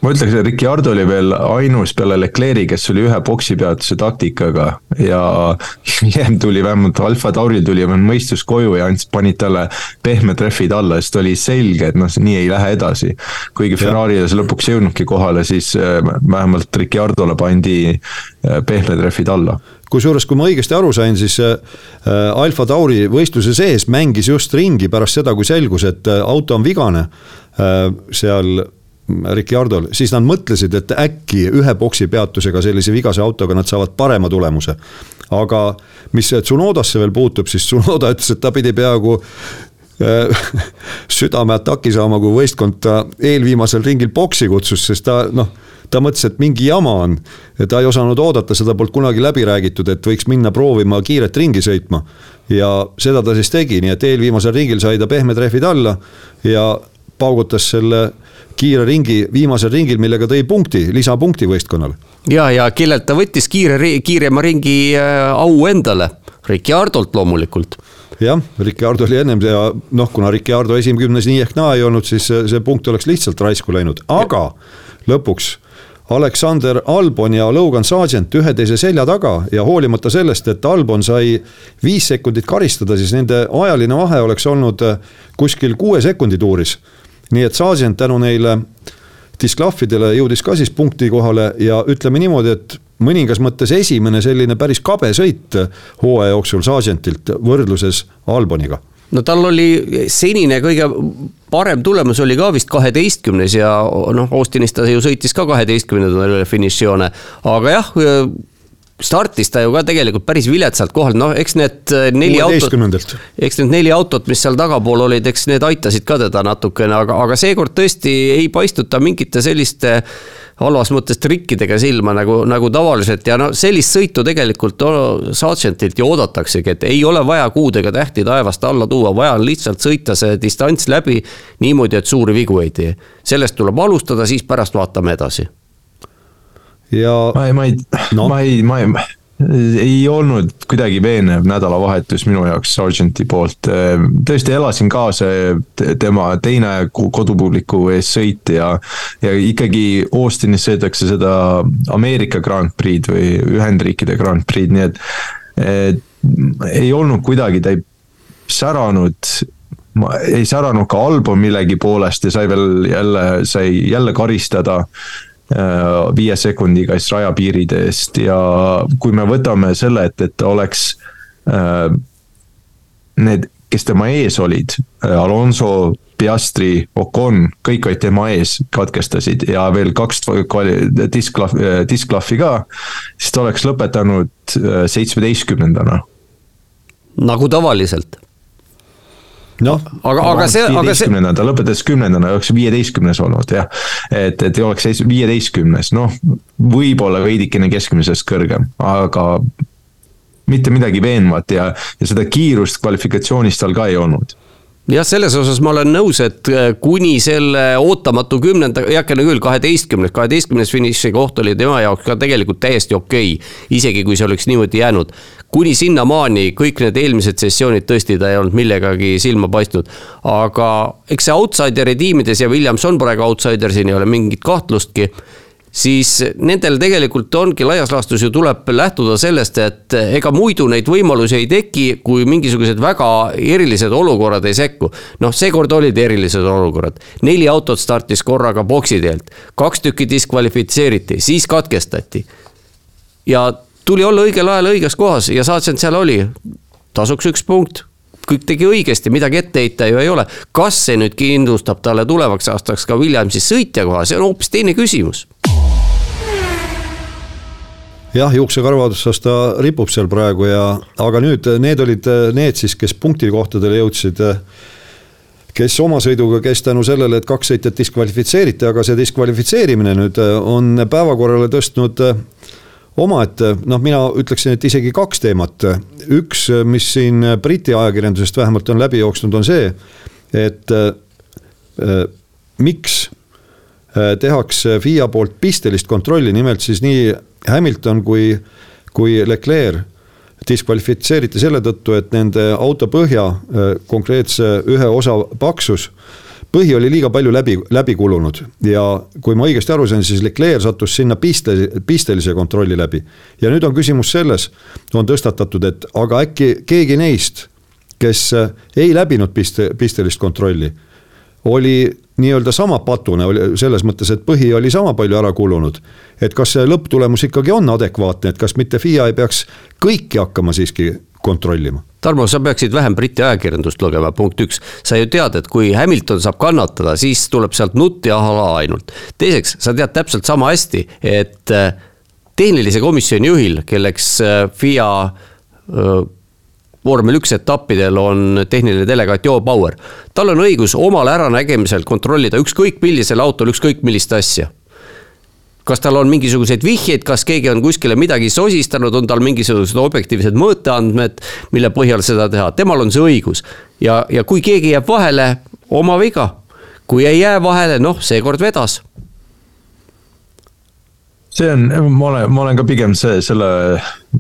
ma ütleks, et Ricardo oli veel ainus peale Leclerc'i, kes oli ühe poksipeatuse taktikaga ja hiljem tuli vähemalt Alfa Tauril tuli mõistus koju ja andis, panid talle pehmed rehvid alla, sest oli selge, et noh, nii ei lähe edasi. kuigi Ferrari'le see lõpuks ei jõudnudki kohale, siis äh, vähemalt Ricardole pandi äh, pehmed rehvid alla kusjuures, kui ma õigesti aru sain, siis äh, Alfa Tauri võistluse sees mängis just ringi pärast seda, kui selgus, et auto on vigane seal Ricciardol, siis nad mõtlesid, et äkki ühe boksi peatusega sellise vigase autoga nad saavad parema tulemuse. aga mis Tsunodasse veel puutub, siis Tsunoda ütles, et ta pidi peaaegu äh, südameataki saama, kui võistkond ta eelviimasel ringil boksi kutsus, sest ta noh, ta mõtles, et mingi jama on. ta ei osanud oodata, seda polnud kunagi läbi räägitud, et võiks minna proovima kiiret ringi sõitma. ja seda ta siis tegi, nii et eelviimasel ringil sai ta pehmed rehvid alla ja paugutas selle kiire ringi viimasel ringil, millega tõi punkti, lisapunkti võistkonnale. ja, ja kellelt ta võttis kiire, kiirema ringi äh, au endale, Ricciardolt loomulikult jah, Ricardo oli ennem ja noh, kuna Ricardo esimkümnes nii ehk naa ei olnud, siis see punkt oleks lihtsalt raisku läinud, aga lõpuks Aleksander Albon ja Logan Sargent üheteise selja taga ja hoolimata sellest, et Albon sai viis sekundit karistada, siis nende ajaline vahe oleks olnud kuskil kuue sekundi tuuris. Nii et Sargent tänu neile disklahvidele jõudis ka siis punkti kohale ja ütleme niimoodi, et mõningas mõttes esimene selline päris kabe sõit hooaja jooksul Sargentilt võrdluses Alboniga no tal oli senine kõige parem tulemus oli ka vist kaheteistkümnes ja noh, Austinis ta ju sõitis ka kaheteistkümnendale finišijoone, aga jah startis ta ju ka tegelikult päris viletsalt kohal, noh, eks need äh, neli autot, eks need neli autot, mis seal tagapool olid, eks need aitasid ka teda natukene, aga, aga seekord tõesti ei paistnud ta mingite selliste halvas mõttes trikkidega silma nagu, nagu tavaliselt. Ja no sellist sõitu tegelikult Sargentilt ju oodataksegi, et ei ole vaja kuudega tähti taevast alla tuua, vaja on lihtsalt sõita see distants läbi niimoodi, et suuri vigu ei tee. sellest tuleb alustada, siis pärast vaatame edasi ja. ma ei, ma ei no., ma ei, ma ei ei olnud kuidagi veenev nädalavahetus minu jaoks Sargenti poolt. tõesti elasin kaasa tema teine kodupubliku ees sõit ja, ja ikkagi Austinis sõidetakse seda Ameerika Grand Prix'd või Ühendriikide Grand Prix'd, nii et, et ei olnud kuidagi, ta ei säranud ma ei säranud ka album millegi poolest ja sai veel jälle, sai jälle karistada viie sekundiga siis rajapiiride eest ja kui me võtame selle, et, et oleks äh, need, kes tema ees olid, äh, Alonso, Piastri, Ocon, kõik olid tema ees, katkestasid ja veel kaks disklahvi, disklahvi ka, siis ta oleks lõpetanud seitsmeteistkümnendana. nagu tavaliselt noh, aga, aga see, aga see. ta lõpetas kümnendana, oleks viieteistkümnes olnud jah. et, et ei oleks viieteistkümnes, noh, võib-olla veidikene keskmisest kõrgem, aga mitte midagi veenvat ja, ja seda kiirust kvalifikatsioonis tal ka ei olnud jah, selles osas ma olen nõus, et äh, kuni selle ootamatu kümnenda, heakene küll, kaheteistkümnes, kaheteistkümnes finiši koht oli tema jaoks ka tegelikult täiesti okei okay,. isegi kui see oleks niimoodi jäänud. Kuni sinnamaani kõik need eelmised sessioonid tõesti ta ei olnud millegagi silma paistnud. aga eks see outsideri tiimides ja Williams on praegu outsider, siin ei ole mingit kahtlustki siis nendel tegelikult ongi laias laastus ju tuleb lähtuda sellest, et ega muidu neid võimalusi ei teki, kui mingisugused väga erilised olukorrad ei sekku. noh, seekord olid erilised olukorrad, neli autot startis korraga boksi teelt, kaks tükki diskvalifitseeriti, siis katkestati. ja tuli olla õigel ajal õiges kohas ja Sargent seal oli, tasuks üks punkt kõik tegi õigesti, midagi ette heita ju ei ole. kas see nüüd kindlustab talle tulevaks aastaks ka Williamsi sõitjakoha, see on hoopis teine küsimus jah, juuksekarva otsas ta ripub seal praegu ja, aga nüüd need olid need siis, kes punktikohtadele jõudsid. kes oma sõiduga, kes tänu sellele, et kaks sõitjat diskvalifitseeriti, aga see diskvalifitseerimine nüüd on päevakorrale tõstnud omaette, noh, mina ütleksin, et isegi kaks teemat. üks, mis siin Briti ajakirjandusest vähemalt on läbi jooksnud, on see, et äh, miks äh, tehakse FIA poolt pistelist kontrolli, nimelt siis nii Hamilton kui, kui Leclerc diskvalifitseeriti selle tõttu, et nende auto põhja äh, konkreetse ühe osa paksus põhi oli liiga palju läbi, läbi kulunud ja kui ma õigesti aru sain, siis Leclerc sattus sinna piste, pistelise kontrolli läbi. ja nüüd on küsimus selles, on tõstatatud, et aga äkki keegi neist, kes ei läbinud piste, pistelist kontrolli, oli nii-öelda sama patune, oli selles mõttes, et põhi oli sama palju ära kulunud. et kas see lõpptulemus ikkagi on adekvaatne, et kas mitte FIA ei peaks kõiki hakkama siiski kontrollima? Tarmo, sa peaksid vähem Briti ajakirjandust lugema, punkt üks. sa ju tead, et kui Hamilton saab kannatada, siis tuleb sealt nutt ja hala ainult. teiseks, sa tead täpselt sama hästi, et äh, tehnilise komisjoni juhil, kelleks äh, FIA äh, vormel üks etappidel on tehniline delegaat Joe Bauer. tal on õigus omal äranägemisel kontrollida ükskõik millisel autol ükskõik millist asja kas tal on mingisuguseid vihjeid, kas keegi on kuskile midagi sosistanud, on tal mingisugused objektiivsed mõõteandmed, mille põhjal seda teha, temal on see õigus. ja, ja kui keegi jääb vahele, oma viga. kui ei jää vahele, noh, seekord vedas see on, ma olen, ma olen ka pigem see, selle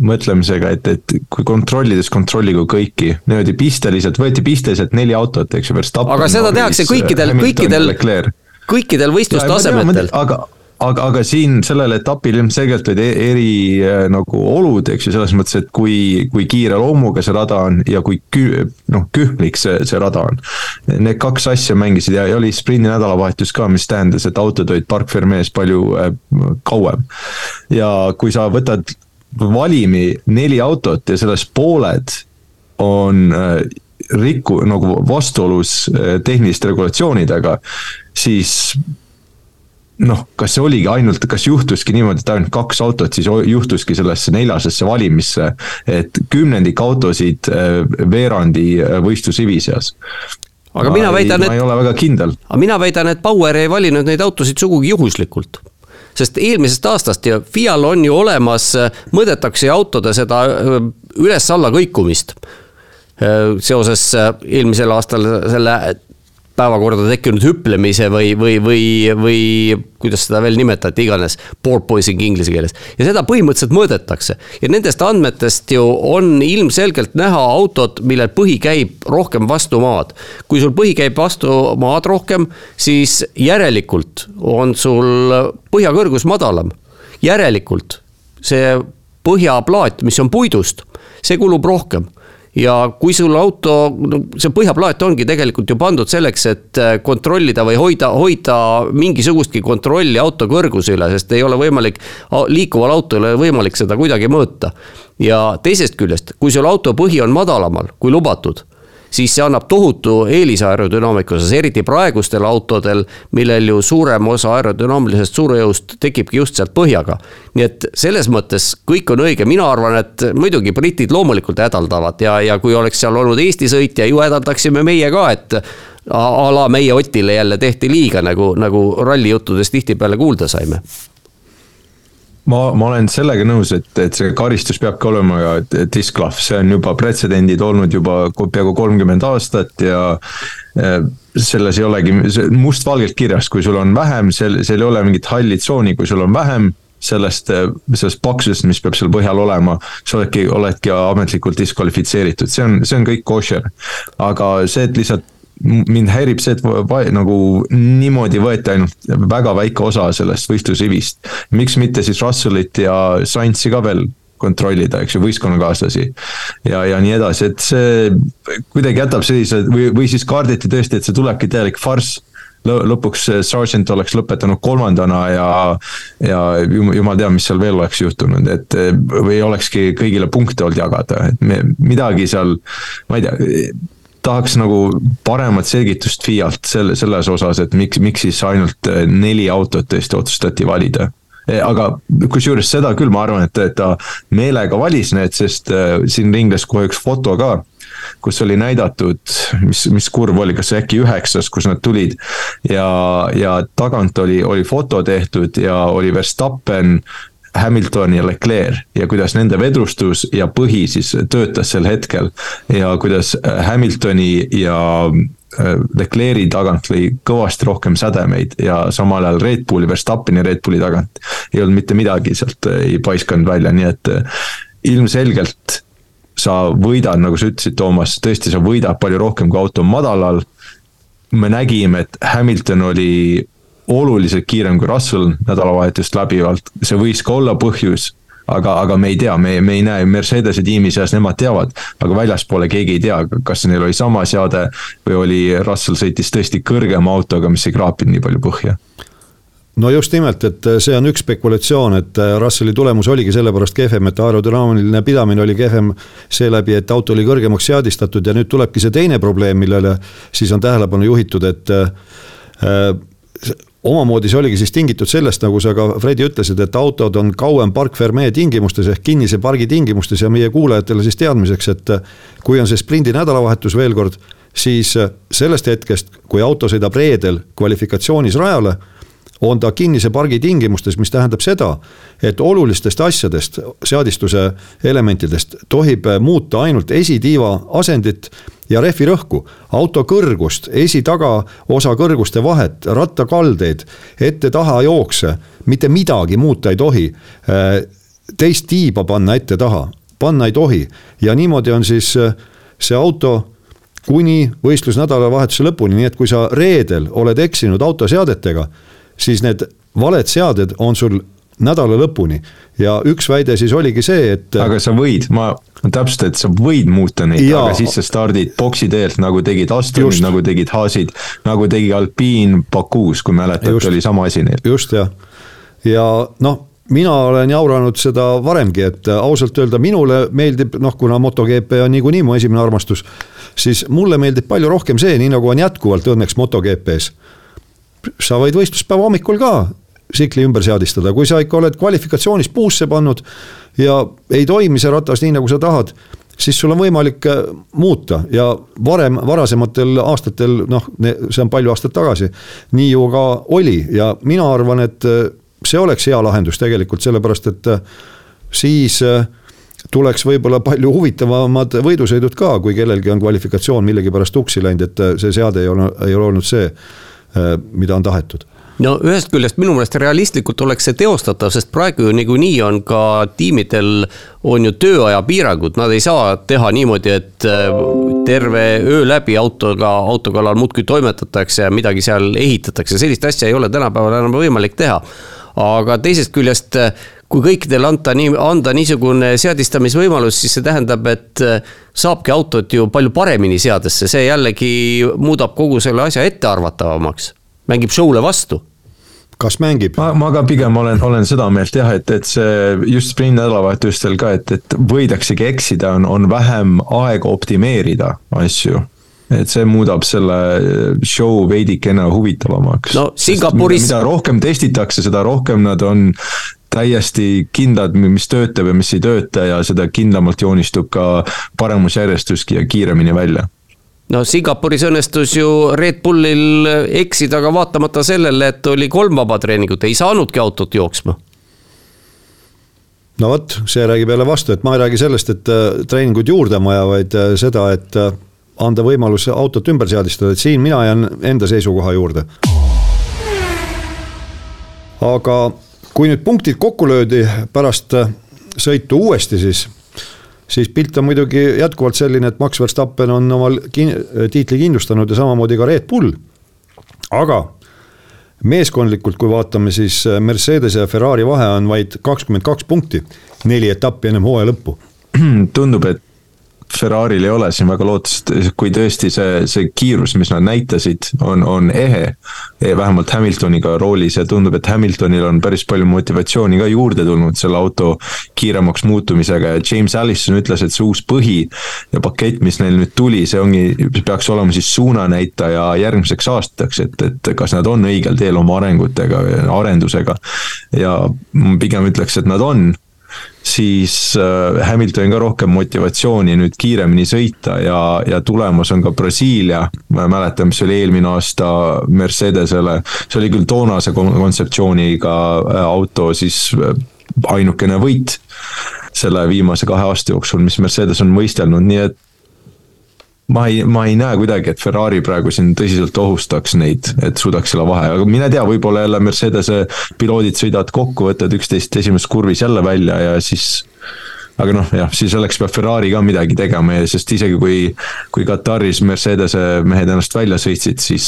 mõtlemisega, et, et kui kontrollides kontrolligu kõiki, niimoodi pisteliselt, võeti pisteliselt neli autot, eks ju. aga seda tehakse kõikidel, kõikidel, kõikidel võistlustasemetel. aga aga, aga siin sellel etapil ilmselgelt olid e-, eri äh, nagu olud, eks ju, selles mõttes, et kui, kui kiire loomuga see rada on ja kui kü-, noh, kühmlik see, see rada on. Need kaks asja mängisid ja, ja oli sprindi nädalavahetus ka, mis tähendas, et autod olid parkfermees palju äh, kauem. ja kui sa võtad valimi neli autot ja sellest pooled on äh, riku-, nagu vastuolus tehniliste regulatsioonidega, siis noh, kas see oligi ainult, kas juhtuski niimoodi, et ainult kaks autot siis juhtuski sellesse neljasesse valimisse, et kümnendik autosid äh, veerandi äh, võistlusrivi seas aga ma mina väidan, et. ma ei ole väga kindel. aga mina väidan, et Bauer ei valinud neid autosid sugugi juhuslikult. sest eelmisest aastast ja FIA-l on ju olemas, äh, mõõdetakse autode seda üles-alla kõikumist. seoses eelmisel aastal selle päevakorda tekkinud hüplemise või, või, või, või kuidas seda veel nimetati, iganes, porpoising inglise keeles. ja seda põhimõtteliselt mõõdetakse ja nendest andmetest ju on ilmselgelt näha autod, millel põhi käib rohkem vastu maad. kui sul põhi käib vastu maad rohkem, siis järelikult on sul põhjakõrgus madalam. järelikult see põhjaplaat, mis on puidust, see kulub rohkem ja kui sul auto, no see põhjaplaat ongi tegelikult ju pandud selleks, et äh, kontrollida või hoida, hoida mingisugustki kontrolli auto kõrguse üle, sest ei ole võimalik, liikuval autol ei ole võimalik seda kuidagi mõõta. ja teisest küljest, kui sul auto põhi on madalamal kui lubatud siis see annab tohutu eelise aerodünaamika osas, eriti praegustel autodel, millel ju suurem osa aerodünaamilisest suurejõust tekibki just sealt põhjaga. nii et selles mõttes kõik on õige, mina arvan, et muidugi britid loomulikult hädaldavad ja, ja kui oleks seal olnud Eesti sõitja, ju hädaldaksime meie ka, et a la meie Otile jälle tehti liiga, nagu, nagu rallijuttudes tihtipeale kuulda saime ma, ma olen sellega nõus, et, et see karistus peabki olema disklahv, see on juba pretsedendid olnud juba peaaegu kolmkümmend aastat ja selles ei olegi mustvalgelt kirjas, kui sul on vähem, seal, seal ei ole mingit halli tsooni, kui sul on vähem sellest, sellest paksusest, mis peab seal põhjal olema, sa oledki, oledki ametlikult diskvalifitseeritud, see on, see on kõik košer. aga see, et lihtsalt mind häirib see, et nagu niimoodi võeti ainult väga väike osa sellest võistlusrivist. miks mitte siis Russellit ja Sainzi ka veel kontrollida, eks ju, võistkonnakaaslasi. ja, ja nii edasi, et see kuidagi jätab sellise või, või siis kaarditi tõesti, et see tulebki täielik farss lõpuks Sargent oleks lõpetanud kolmandana ja, ja jumal teab, mis seal veel oleks juhtunud, et või olekski kõigile punkte olnud jagada, et me midagi seal, ma ei tea tahaks nagu paremat selgitust FIA-lt selle, selles osas, et miks, miks siis ainult eh, neli autot tõesti otsustati valida eh, aga kusjuures seda küll, ma arvan, et, ta meelega valis need, sest äh, siin ringles kohe üks foto ka, kus oli näidatud, mis, mis kurv oli, kas äkki üheksas, kus nad tulid. ja, ja tagant oli, oli foto tehtud ja oli Verstappen Hamilton ja Leclerc ja kuidas nende vedrustus ja põhi siis töötas sel hetkel. ja kuidas Hamiltoni ja äh, Leclerc'i tagant lõi kõvasti rohkem sädemeid ja samal ajal Red Bulli, Verstappeni Red Bulli tagant ei olnud mitte midagi sealt ei paiskanud välja, nii et ilmselgelt sa võidad, nagu sa ütlesid, Toomas, tõesti, sa võidad palju rohkem, kui auto on madalal. me nägime, et Hamilton oli oluliselt kiirem kui Russell nädalavahetust läbivalt, see võis ka olla põhjus aga, aga me ei tea, me, me ei näe Mercedese tiimi seas, nemad teavad, aga väljaspoole keegi ei tea, kas neil oli sama seade või oli Russell sõitis tõesti kõrgema autoga, mis ei kraapinud nii palju põhja. No just nimelt, et see on üks spekulatsioon, et Russelli tulemus oligi sellepärast kehvem, et aerodünaamiline pidamine oli kehvem seeläbi, et auto oli kõrgemaks seadistatud ja nüüd tulebki see teine probleem, millele siis on tähelepanu juhitud, et äh, omamoodi see oligi siis tingitud sellest, nagu sa ka Fredi ütlesid, et autod on kauem park fermee tingimustes ehk kinnise pargi tingimustes ja meie kuulajatele siis teadmiseks, et kui on see sprindi nädalavahetus veel kord, siis sellest hetkest, kui auto sõidab reedel kvalifikatsioonis rajale on ta kinnise pargi tingimustes, mis tähendab seda, et olulistest asjadest, seadistuse elementidest tohib muuta ainult esitiiva asendit ja rehvi rõhku, auto kõrgust, esi-tagaosa kõrguste vahet, rattakaldeid, ette-taha jookse, mitte midagi muuta ei tohi. teist tiiba panna ette-taha, panna ei tohi. Ja niimoodi on siis see auto kuni võistlusnädalavahetuse lõpuni, nii et kui sa reedel oled eksinud autoseadetega siis need valed seaded on sul nädala lõpuni. Ja üks väide siis oligi see, et. aga sa võid, ma täpsustan, et sa võid muuta neid, aga siis sa stardid boksi teelt, nagu tegid Astonid, nagu tegid Haasid, nagu tegi Alpine Bakuus, kui mäletad, oli sama asi neil. just jah, ja noh mina olen jauranud seda varemgi, et ausalt öelda minule meeldib, noh, kuna MotoGP on niikuinii mu esimene armastus, siis mulle meeldib palju rohkem see, nii nagu on jätkuvalt õnneks MotoGP-s. Sa võid võistluspäeva hommikul ka tsikli ümber seadistada, kui sa ikka oled kvalifikatsioonis puusse pannud ja ei toimi see ratas nii, nagu sa tahad, siis sul on võimalik äh, muuta. Ja varem, varasematel aastatel, noh, see on palju aastaid tagasi, nii ju ka oli. Ja mina arvan, et äh, see oleks hea lahendus tegelikult, sellepärast et äh, siis tuleks võib-olla palju huvitavamad võidusõidud ka, kui kellelgi on kvalifikatsioon millegipärast tuksi läinud, et see seade ei ole, ei ole olnud see mida on tahetud no ühest küljest minu meelest realistlikult oleks see teostatav, sest praegu ju niikuinii on ka tiimidel on ju tööaja piirangud, nad ei saa teha niimoodi, et äh, terve öö läbi autoga, auto kallal muudkui toimetatakse ja midagi seal ehitatakse, sellist asja ei ole tänapäeval enam võimalik teha. aga teisest küljest, kui kõikidele anda nii, anda niisugune seadistamisvõimalus, siis see tähendab, et äh, saabki autot ju palju paremini seadesse, see jällegi muudab kogu selle asja ettearvatavamaks. mängib show'le vastu kas mängib? ma, ma ka pigem olen, olen seda meelt jah, et, et see just sprint nädalavahetustel ka, et, et võidaksegi eksida, on, on vähem aega optimeerida asju et see muudab selle show veidikene huvitavamaks. no Singapuris. mida rohkem testitakse, seda rohkem nad on täiesti kindlad, mis töötab ja mis ei tööta ja seda kindlamalt joonistub ka paremusjärjestus ja kiiremini välja no Singapuris õnnestus ju Red Bullil eksida, aga vaatamata sellele, et oli kolm vabatreeningut, ei saanudki autot jooksma. no vot, see räägib jälle vastu, et ma ei räägi sellest, et äh, treeninguid juurde on vaja, vaid äh, seda, et äh, anda võimalus autot ümber seadistada, et siin mina jään enda seisukoha juurde. aga kui nüüd punktid kokku löödi pärast sõitu uuesti, siis, siis pilt on muidugi jätkuvalt selline, et Max Verstappen on omal kin-, tiitli kindlustanud ja samamoodi ka Red Bull. aga meeskondlikult, kui vaatame, siis Mercedese ja Ferrari vahe on vaid kakskümmend kaks punkti, neli etappi ennem hooaja lõppu. tundub, et Ferrari'l ei ole siin väga lootust, kui tõesti see, see kiirus, mis nad näitasid, on, on ehe. vähemalt Hamiltoniga roolis ja tundub, et Hamiltonil on päris palju motivatsiooni ka juurde tulnud selle auto kiiremaks muutumisega ja James Allison ütles, et see uus põhi ja pakett, mis neil nüüd tuli, see ongi, peaks olema siis suunanäitaja järgmiseks aastaks, et, et kas nad on õigel teel oma arengutega, arendusega. ja pigem ütleks, et nad on siis äh, Hamiltonil ka rohkem motivatsiooni nüüd kiiremini sõita ja, ja tulemus on ka Brasiilia. ma mäletan, mis oli eelmine aasta Mercedesele, see oli küll toonase kontseptsiooniga äh, auto, siis äh, ainukene võit selle viimase kahe aasta jooksul, mis Mercedes on võistelnud, nii et ma ei, ma ei näe kuidagi, et Ferrari praegu siin tõsiselt ohustaks neid, et suudaks selle vahe, aga mine tea, võib-olla jälle Mercedese piloodid sõidavad kokku, võtavad üksteist esimeses kurvis jälle välja ja siis aga noh, jah, siis selleks peab Ferrari ka midagi tegema ja sest isegi kui, kui Kataris Mercedese mehed ennast välja sõitsid, siis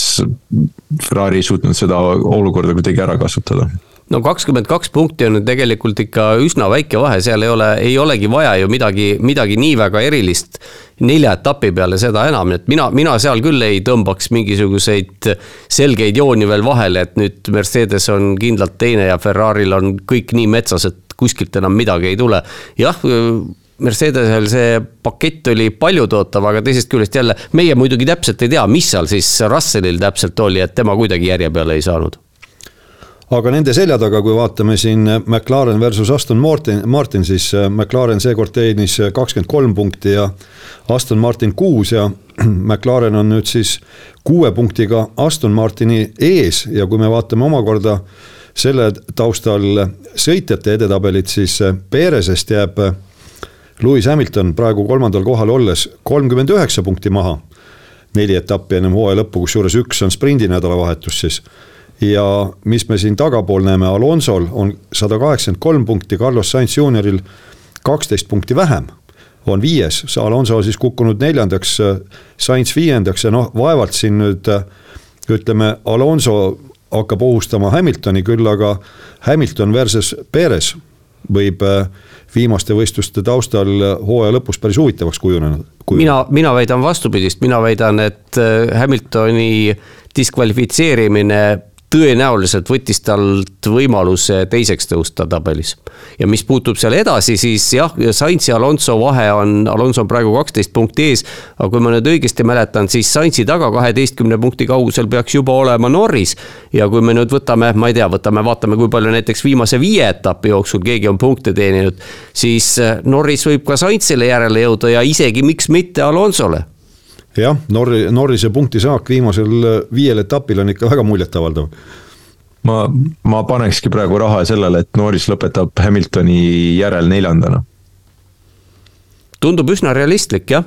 Ferrari ei suutnud seda olukorda kuidagi ära kasutada no kakskümmend kaks punkti on tegelikult ikka üsna väike vahe, seal ei ole, ei olegi vaja ju midagi, midagi nii väga erilist nelja etapi peale, seda enam, et mina, mina seal küll ei tõmbaks mingisuguseid selgeid jooni veel vahele, et nüüd Mercedes on kindlalt teine ja Ferrari'l on kõik nii metsas, et kuskilt enam midagi ei tule. jah, Mercedesel see pakett oli paljutootav, aga teisest küljest jälle meie muidugi täpselt ei tea, mis seal siis Russellil täpselt oli, et tema kuidagi järje peale ei saanud aga nende selja taga, kui vaatame siin McLaren versus Aston Martin, Martin, siis äh, McLaren seekord teenis kakskümmend kolm punkti ja Aston Martin kuus ja McLaren on nüüd siis kuue punktiga Aston Martini ees ja kui me vaatame omakorda selle taustal sõitjate edetabelit, siis äh, Perezest jääb äh, Lewis Hamilton praegu kolmandal kohal olles kolmkümmend üheksa punkti maha. neli etappi ennem hooaja lõppu, kusjuures üks on sprindi nädalavahetus siis ja mis me siin tagapool näeme, Alonsol on sada kaheksakümmend kolm punkti, Carlos Sainz juunioril kaksteist punkti vähem. on viies, Alonso siis kukkunud neljandaks, Sainz viiendaks ja noh, vaevalt siin nüüd ütleme, Alonso hakkab ohustama Hamiltoni, küll aga Hamilton versus Perez võib viimaste võistluste taustal hooaja lõpus päris huvitavaks kujunenud. mina, mina väidan vastupidist, mina väidan, et Hamiltoni diskvalifitseerimine tõenäoliselt võttis talt võimaluse teiseks tõusta tabelis. ja mis puutub seal edasi, siis jah, Sainz ja Alonso vahe on, Alonso on praegu kaksteist punkti ees. aga kui ma nüüd õigesti mäletan, siis Sainzi taga kaheteistkümne punkti kaugusel peaks juba olema Norris. ja kui me nüüd võtame, ma ei tea, võtame, vaatame, kui palju näiteks viimase viie etapi jooksul keegi on punkte teeninud. siis Norris võib ka Sainzile järele jõuda ja isegi miks mitte Alonsole jah, Norri, Norrise punktisaak viimasel viiel etapil on ikka väga muljetavaldav. ma, ma panekski praegu raha sellele, et Norris lõpetab Hamiltoni järel neljandana. tundub üsna realistlik, jah.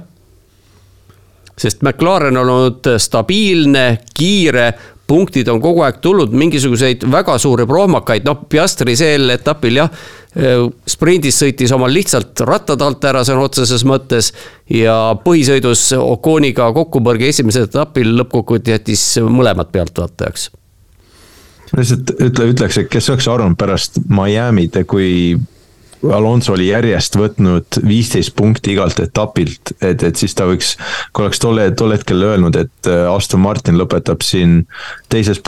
sest McLaren on olnud stabiilne, kiire, punktid on kogu aeg tulnud, mingisuguseid väga suuri prohmakaid, noh, Piastri sel etapil jah, sprindis sõitis omal lihtsalt rattad alt ära sõna otseses mõttes ja põhisõidus Oconiga kokkupõrge esimesel etapil lõppkokkuvõttes jättis mõlemad pealtvaatajaks. lihtsalt ütle, ütleks, et kes oleks arvanud pärast Miami'd, kui Alonso oli järjest võtnud viisteist punkti igalt etapilt, et, et siis ta võiks, kui oleks tolle, tol hetkel öelnud, et Aston Martin lõpetab siin teises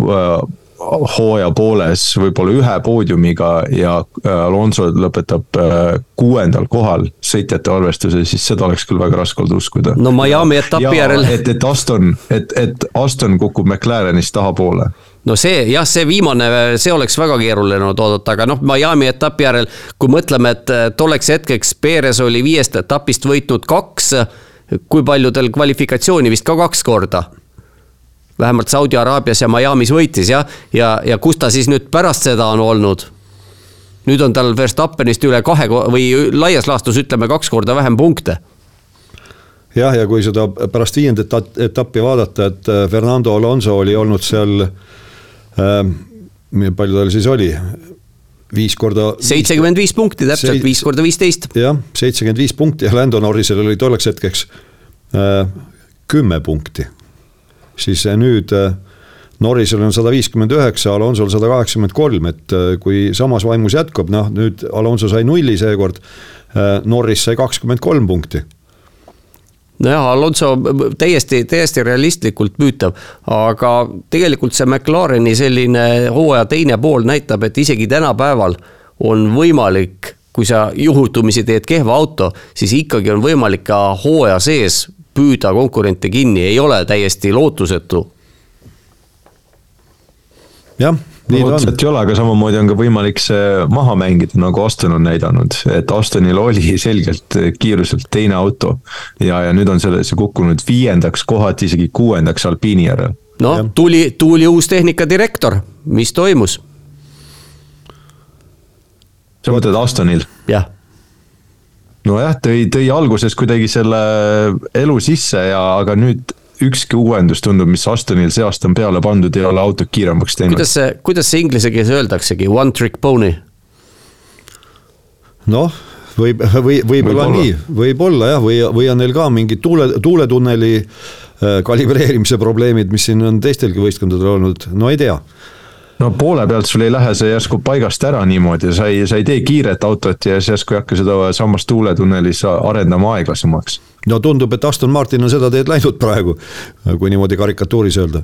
hooaja pooles võib-olla ühe poodiumiga ja äh, Alonso lõpetab äh, kuuendal kohal sõitjate arvestuses, siis seda oleks küll väga raske olnud uskuda. no Miami etapi järel. et, et Aston, et, et Aston kukub McLarenist tahapoole no see jah, see viimane, see oleks väga keeruline olnud oodata, aga noh, Miami etapi järel, kui mõtleme, et tolleks hetkeks Perez oli viiest etapist võitnud kaks, kui paljudel kvalifikatsiooni vist ka kaks korda vähemalt Saudi Araabias ja Miami's võitis jah, ja, ja, ja kus ta siis nüüd pärast seda on olnud? nüüd on tal Verstappenist üle kahe või laias laastus ütleme kaks korda vähem punkte jah, ja kui seda pärast viiendat etappi vaadata, et äh, Fernando Alonso oli olnud seal äh,. Palju tal siis oli? viis korda. seitsekümmend viis punkti täpselt, viis korda viisteist. jah, seitsekümmend viis punkti ja Lando Norrisel oli tolleks hetkeks äh, kümme punkti siis äh, nüüd äh, Norrisel on sada viiskümmend üheksa, Alonsol sada kaheksakümmend kolm, et äh, kui samas vaimus jätkub, noh nüüd Alonso sai nulli seekord. Norris sai kakskümmend kolm punkti nojah, Alonso täiesti, täiesti realistlikult püütav, aga tegelikult see McLareni selline hooaja teine pool näitab, et isegi tänapäeval on võimalik, kui sa juhutumisi teed kehva auto, siis ikkagi on võimalik ka hooaja sees püüda konkurente kinni, ei ole täiesti lootusetu. jah, nii ta on. ei ole, aga samamoodi on ka võimalik see maha mängida, nagu Aston on näidanud, et Astonil oli selgelt kiiruselt teine auto. ja, ja nüüd on sellesse kukkunud viiendaks, kohati isegi kuuendaks alpiini järel. noh, tuli, tuli uus tehnikadirektor, mis toimus? sa mõtled Astonil? jah nojah, tõi, tõi alguses kuidagi selle elu sisse ja, aga nüüd ükski uuendus tundub, mis Astonil see aasta on peale pandud, ei ole autot kiiremaks teinud. kuidas see, kuidas see inglise keeles öeldaksegi, one trick pony? noh, võib, või võib-olla võib nii, võib-olla jah, või, või on neil ka mingid tuule, tuuletunneli äh, kalibreerimise probleemid, mis siin on teistelgi võistkondadel olnud, no ei tea no poole pealt sul ei lähe see järsku paigast ära niimoodi, sa ei, sa ei tee kiiret autot ja siis järsku ei hakka seda samas tuuletunnelis arendama aeglasemaks. No tundub, et Aston Martin on seda teed läinud praegu, kui niimoodi karikatuuris öelda.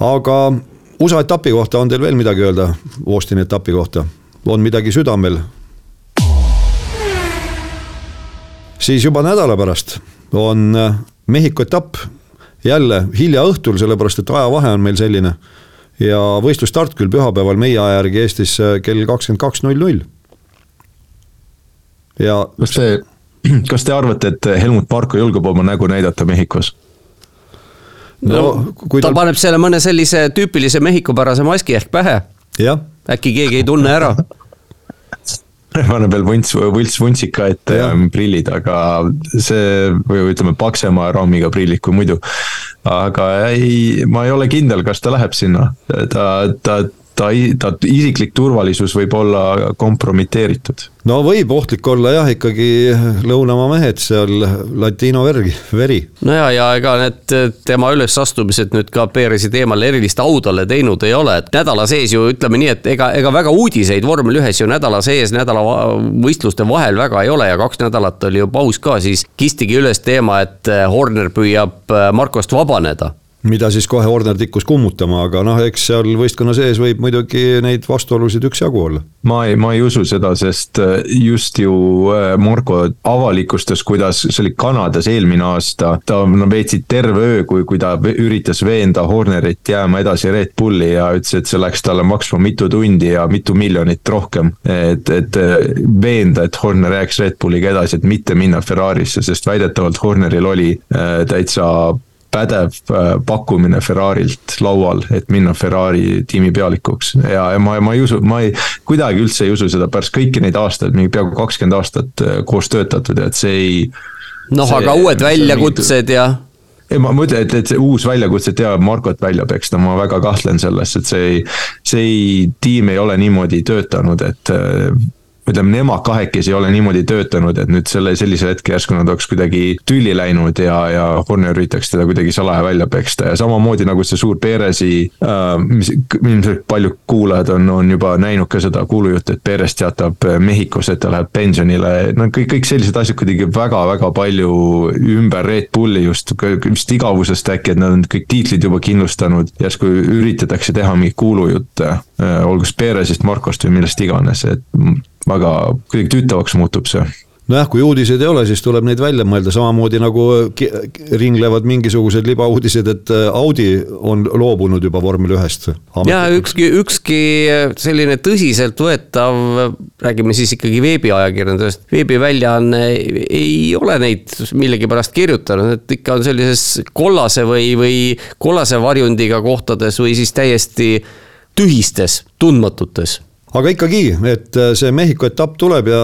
aga USA etapi kohta on teil veel midagi öelda, Austini etapi kohta, on midagi südamel? siis juba nädala pärast on Mehhiko etapp jälle hilja õhtul, sellepärast et ajavahe on meil selline ja võistlusstart küll pühapäeval meie aja järgi Eestis äh, kell kakskümmend kaks null null. ja. kas te, kas te arvate, et Helmut Marko julgeb oma nägu näidata Mehhikos? no, no kui ta, ta paneb selle mõne sellise tüüpilise mehhikopärase maski ehk pähe. äkki keegi ei tunne ära? Paneb veel vunts, võlts vuntsika ette ja prillid, aga see või ütleme, paksema raamiga prillid kui muidu. Aga ei, ma ei ole kindel, kas ta läheb sinna, ta, ta, ta, ta isiklik turvalisus võib olla kompromiteeritud. no võib ohtlik olla jah, ikkagi lõunamaa mehed seal, latino vergi, veri. no ja, ja ega need tema ülesastumised nüüd ka Perezi teemal erilist au talle teinud ei ole, et nädala sees ju ütleme nii, et ega, ega väga uudiseid vormel ühes ju nädala sees, nädala võistluste vahel väga ei ole ja kaks nädalat oli ju paus ka, siis kistigi üles teema, et Horner püüab Markost vabaneda mida siis kohe Horner tikkus kummutama, aga noh, eks seal võistkonna sees võib muidugi neid vastuolusid üksjagu olla. ma ei, ma ei usu seda, sest äh, just ju äh, Marko avalikustas, kuidas see oli Kanadas eelmine aasta, ta no veetsid terve öö, kui, kui ta üritas veenda Hornerit jääma edasi Red Bulli ja ütles, et see läks talle maksma mitu tundi ja mitu miljonit rohkem. et, et äh, veenda, et Horner jääks Red Bulliga edasi, et mitte minna Ferrarisse, sest väidetavalt Horneril oli täitsa pädev äh, pakkumine Ferrari'lt laual, et minna Ferrari tiimi pealikuks ja, ja ma, ma ei usu, ma ei, kuidagi üldse ei usu seda pärast kõiki neid aastaid, mingi peaaegu kakskümmend aastat äh, koos töötatud ja et see ei. noh, aga uued väljakutsed ja ei, ma mõtlen, et, et see uus väljakutse, jaa, Markot välja peksta, ma väga kahtlen selles, et see ei, see ei, tiim ei ole niimoodi töötanud, et äh, ütleme, nemad kahekesi ei ole niimoodi töötanud, et nüüd selle, sellisel hetkel järsku nad oleks kuidagi tülli läinud ja, ja Horner üritaks teda kuidagi salaja välja peksta. Ja samamoodi nagu see suur Perezi äh,, mis ilmselt paljud kuulajad on, on juba näinud ka seda kuulujuttu, et Perez teatab Mehhikos, et ta läheb pensionile, no kõik, kõik sellised asjad kuidagi väga-väga palju ümber Red Bulli just, vist igavusest äkki, et nad on kõik tiitlid juba kindlustanud, järsku üritatakse teha mingeid kuulujutte, äh, olgu siis Perezist, Markost või millest iganes, et väga kuidagi tüütavaks muutub see nojah, kui uudiseid ei ole, siis tuleb neid välja mõelda, samamoodi nagu ringlevad mingisugused libauudised, et äh, Audi on loobunud juba vormel ühest. ja ükski, ükski selline tõsiseltvõetav, räägime siis ikkagi veebiajakirjandusest, veebiväljaanne ei ole neid millegipärast kirjutanud, et ikka on sellises kollase või, või kollase varjundiga kohtades või siis täiesti tühistes, tundmatutes aga ikkagi, et äh, see Mehhiko etapp tuleb ja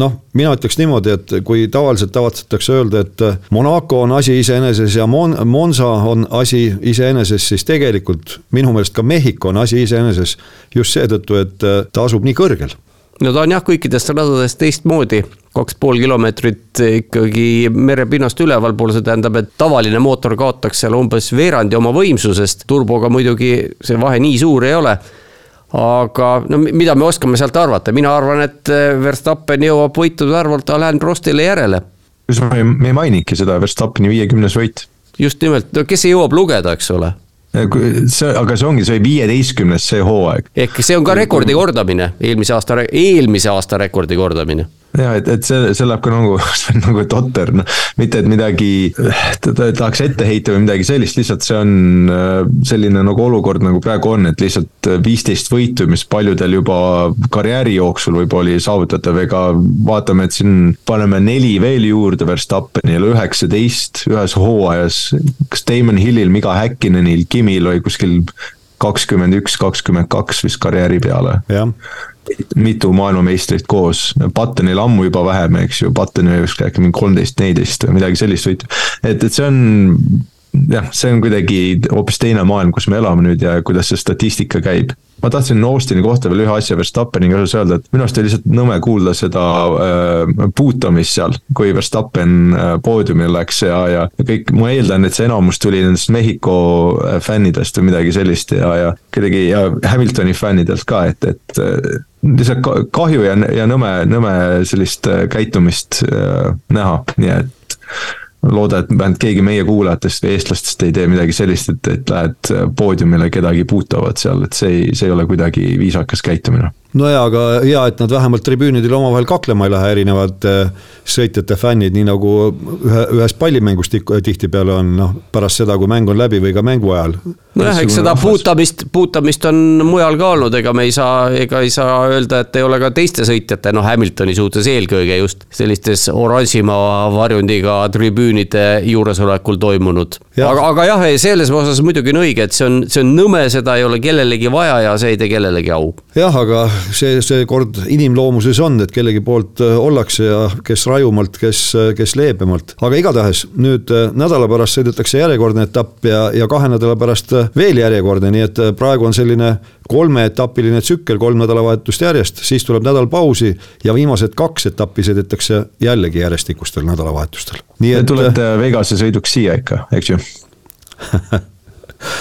noh, mina ütleks niimoodi, et kui tavaliselt tavatsetakse öelda, et äh, Monaco on asi iseeneses ja Mon-, Monza on asi iseeneses, siis tegelikult minu meelest ka Mehhiko on asi iseeneses. just seetõttu, et äh, ta asub nii kõrgel. no ta on jah, kõikidest radadest teistmoodi, kaks pool kilomeetrit ikkagi merepinnast ülevalpool, see tähendab, et tavaline mootor kaotaks seal umbes veerandi oma võimsusest, turboga muidugi see vahe nii suur ei ole aga no mida me oskame sealt arvata, mina arvan, et äh, Verstappen jõuab võitude arvult Alain Prostile järele. kusjuures me ei, maininudki seda Verstappeni viiekümnes võit. just nimelt, no kes ei jõuab lugeda, eks ole see, aga see ongi see viieteistkümnes see hooaeg. ehk see on ka rekordi kordamine, eelmise aasta, eelmise aasta rekordi kordamine ja et, et see, see läheb ka nagu, nagu totter, noh, mitte et midagi tahaks ette heita või midagi sellist, lihtsalt see on äh, selline nagu olukord, nagu praegu on, et lihtsalt viisteist võitu, mis paljudel juba karjääri jooksul võib-olla oli saavutatav, ega vaatame, et siin paneme neli veel juurde Verstappenile, üheksateist ühes hooajas. kas Damon Hillil, Miga Häkkinenil, Kimil oli kuskil kakskümmend üks, kakskümmend kaks vist karjääri peale. mitu maailmameistrit koos, Buttonil ammu juba vähem, eks ju, Buttonil vist äkki mingi kolmteist, neliteist või midagi sellist võitu. et, et see on jah, see on kuidagi hoopis teine maailm, kus me elame nüüd ja kuidas see statistika käib. Ma tahtsin Austini kohta veel ühe asja Verstappeniga osas öelda, et minu arust oli lihtsalt nõme kuulda seda äh, puutumist seal, kui Verstappen äh, poodiumil läks ja, ja kõik, ma eeldan, et see enamus tuli nendest Mehhiko äh, fännidest või midagi sellist ja, ja kuidagi ja Hamiltoni fännidelt ka, et, et äh, lihtsalt kahju ja, ja nõme, nõme sellist äh, käitumist äh, näha, nii et looda, et vähemalt keegi meie kuulajatest või eestlastest ei tee midagi sellist, et, et lähed poodiumile kedagi puutavad seal, et see ei, see ei ole kuidagi viisakas käitumine no jaa, aga hea, et nad vähemalt tribüünidel omavahel kaklema ei lähe, erinevad äh, sõitjate fännid, nii nagu ühe, ühes pallimängus tihtipeale on, noh, pärast seda, kui mäng on läbi või ka mängu ajal. nojah, eks seda puutamist, puutamist on mujal ka olnud, ega me ei saa, ega ei saa öelda, et ei ole ka teiste sõitjate, noh, Hamiltoni suhtes eelkõige just sellistes oranžimaa varjundiga tribüünide juuresolekul toimunud. aga, aga jah, selles osas muidugi on õige, et see on, see on nõme, seda ei ole kellelegi vaja ja see ei tee kellelegi au. jah, aga see, seekord inimloomuses on, et kellegi poolt äh, ollakse ja kes rajumalt, kes, äh, kes leebemalt. aga igatahes nüüd äh, nädala pärast sõidetakse järjekordne etapp ja, ja kahe nädala pärast veel järjekordne, nii et praegu on selline kolmeetapiline tsükkel, kolm nädalavahetust järjest, siis tuleb nädal pausi ja viimased kaks etappi sõidetakse jällegi järjestikustel nädalavahetustel. nii et. tulete Vegase sõiduks siia ikka, eks ju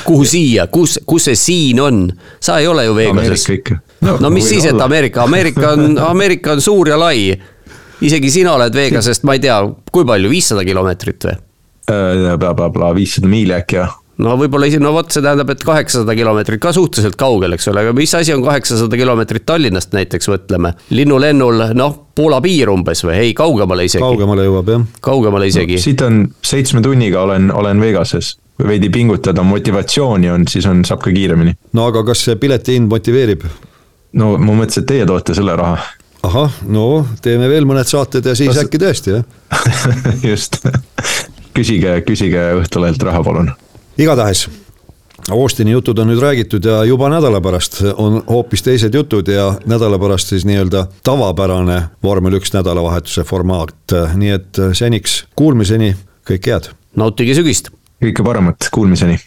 kuhu siia, kus, kus see siin on? sa ei ole ju Vegases. No, no mis siis, et Ameerika, Ameerika on, Ameerika on suur ja lai. isegi sina oled Vegasest, ma ei tea, kui palju, viissada kilomeetrit või? blablabla, äh, viissada miili äkki jah no võib-olla isegi, no vot, see tähendab, et kaheksasada kilomeetrit ka suhteliselt kaugel, eks ole, aga mis asi on kaheksasada kilomeetrit Tallinnast näiteks, mõtleme. linnulennul, noh, Poola piir umbes või, ei, kaugemale isegi. kaugemale jõuab, jah. kaugemale isegi no,. siit on seitsme tunniga olen, olen Vegases veidi pingutada, motivatsiooni on, siis on, saab ka kiiremini. no aga kas see pileti hind motiveerib? No ma mõtlesin, et teie toote selle raha. ahah, no teeme veel mõned saated ja siis Kas... äkki tõesti, jah just, küsige, küsige Õhtulehelt raha, palun. igatahes Austini jutud on nüüd räägitud ja juba nädala pärast on hoopis teised jutud ja nädala pärast siis nii-öelda tavapärane vormel üks nädalavahetuse formaat, nii et seniks kuulmiseni, kõike head. nautige sügist kõike paremat, kuulmiseni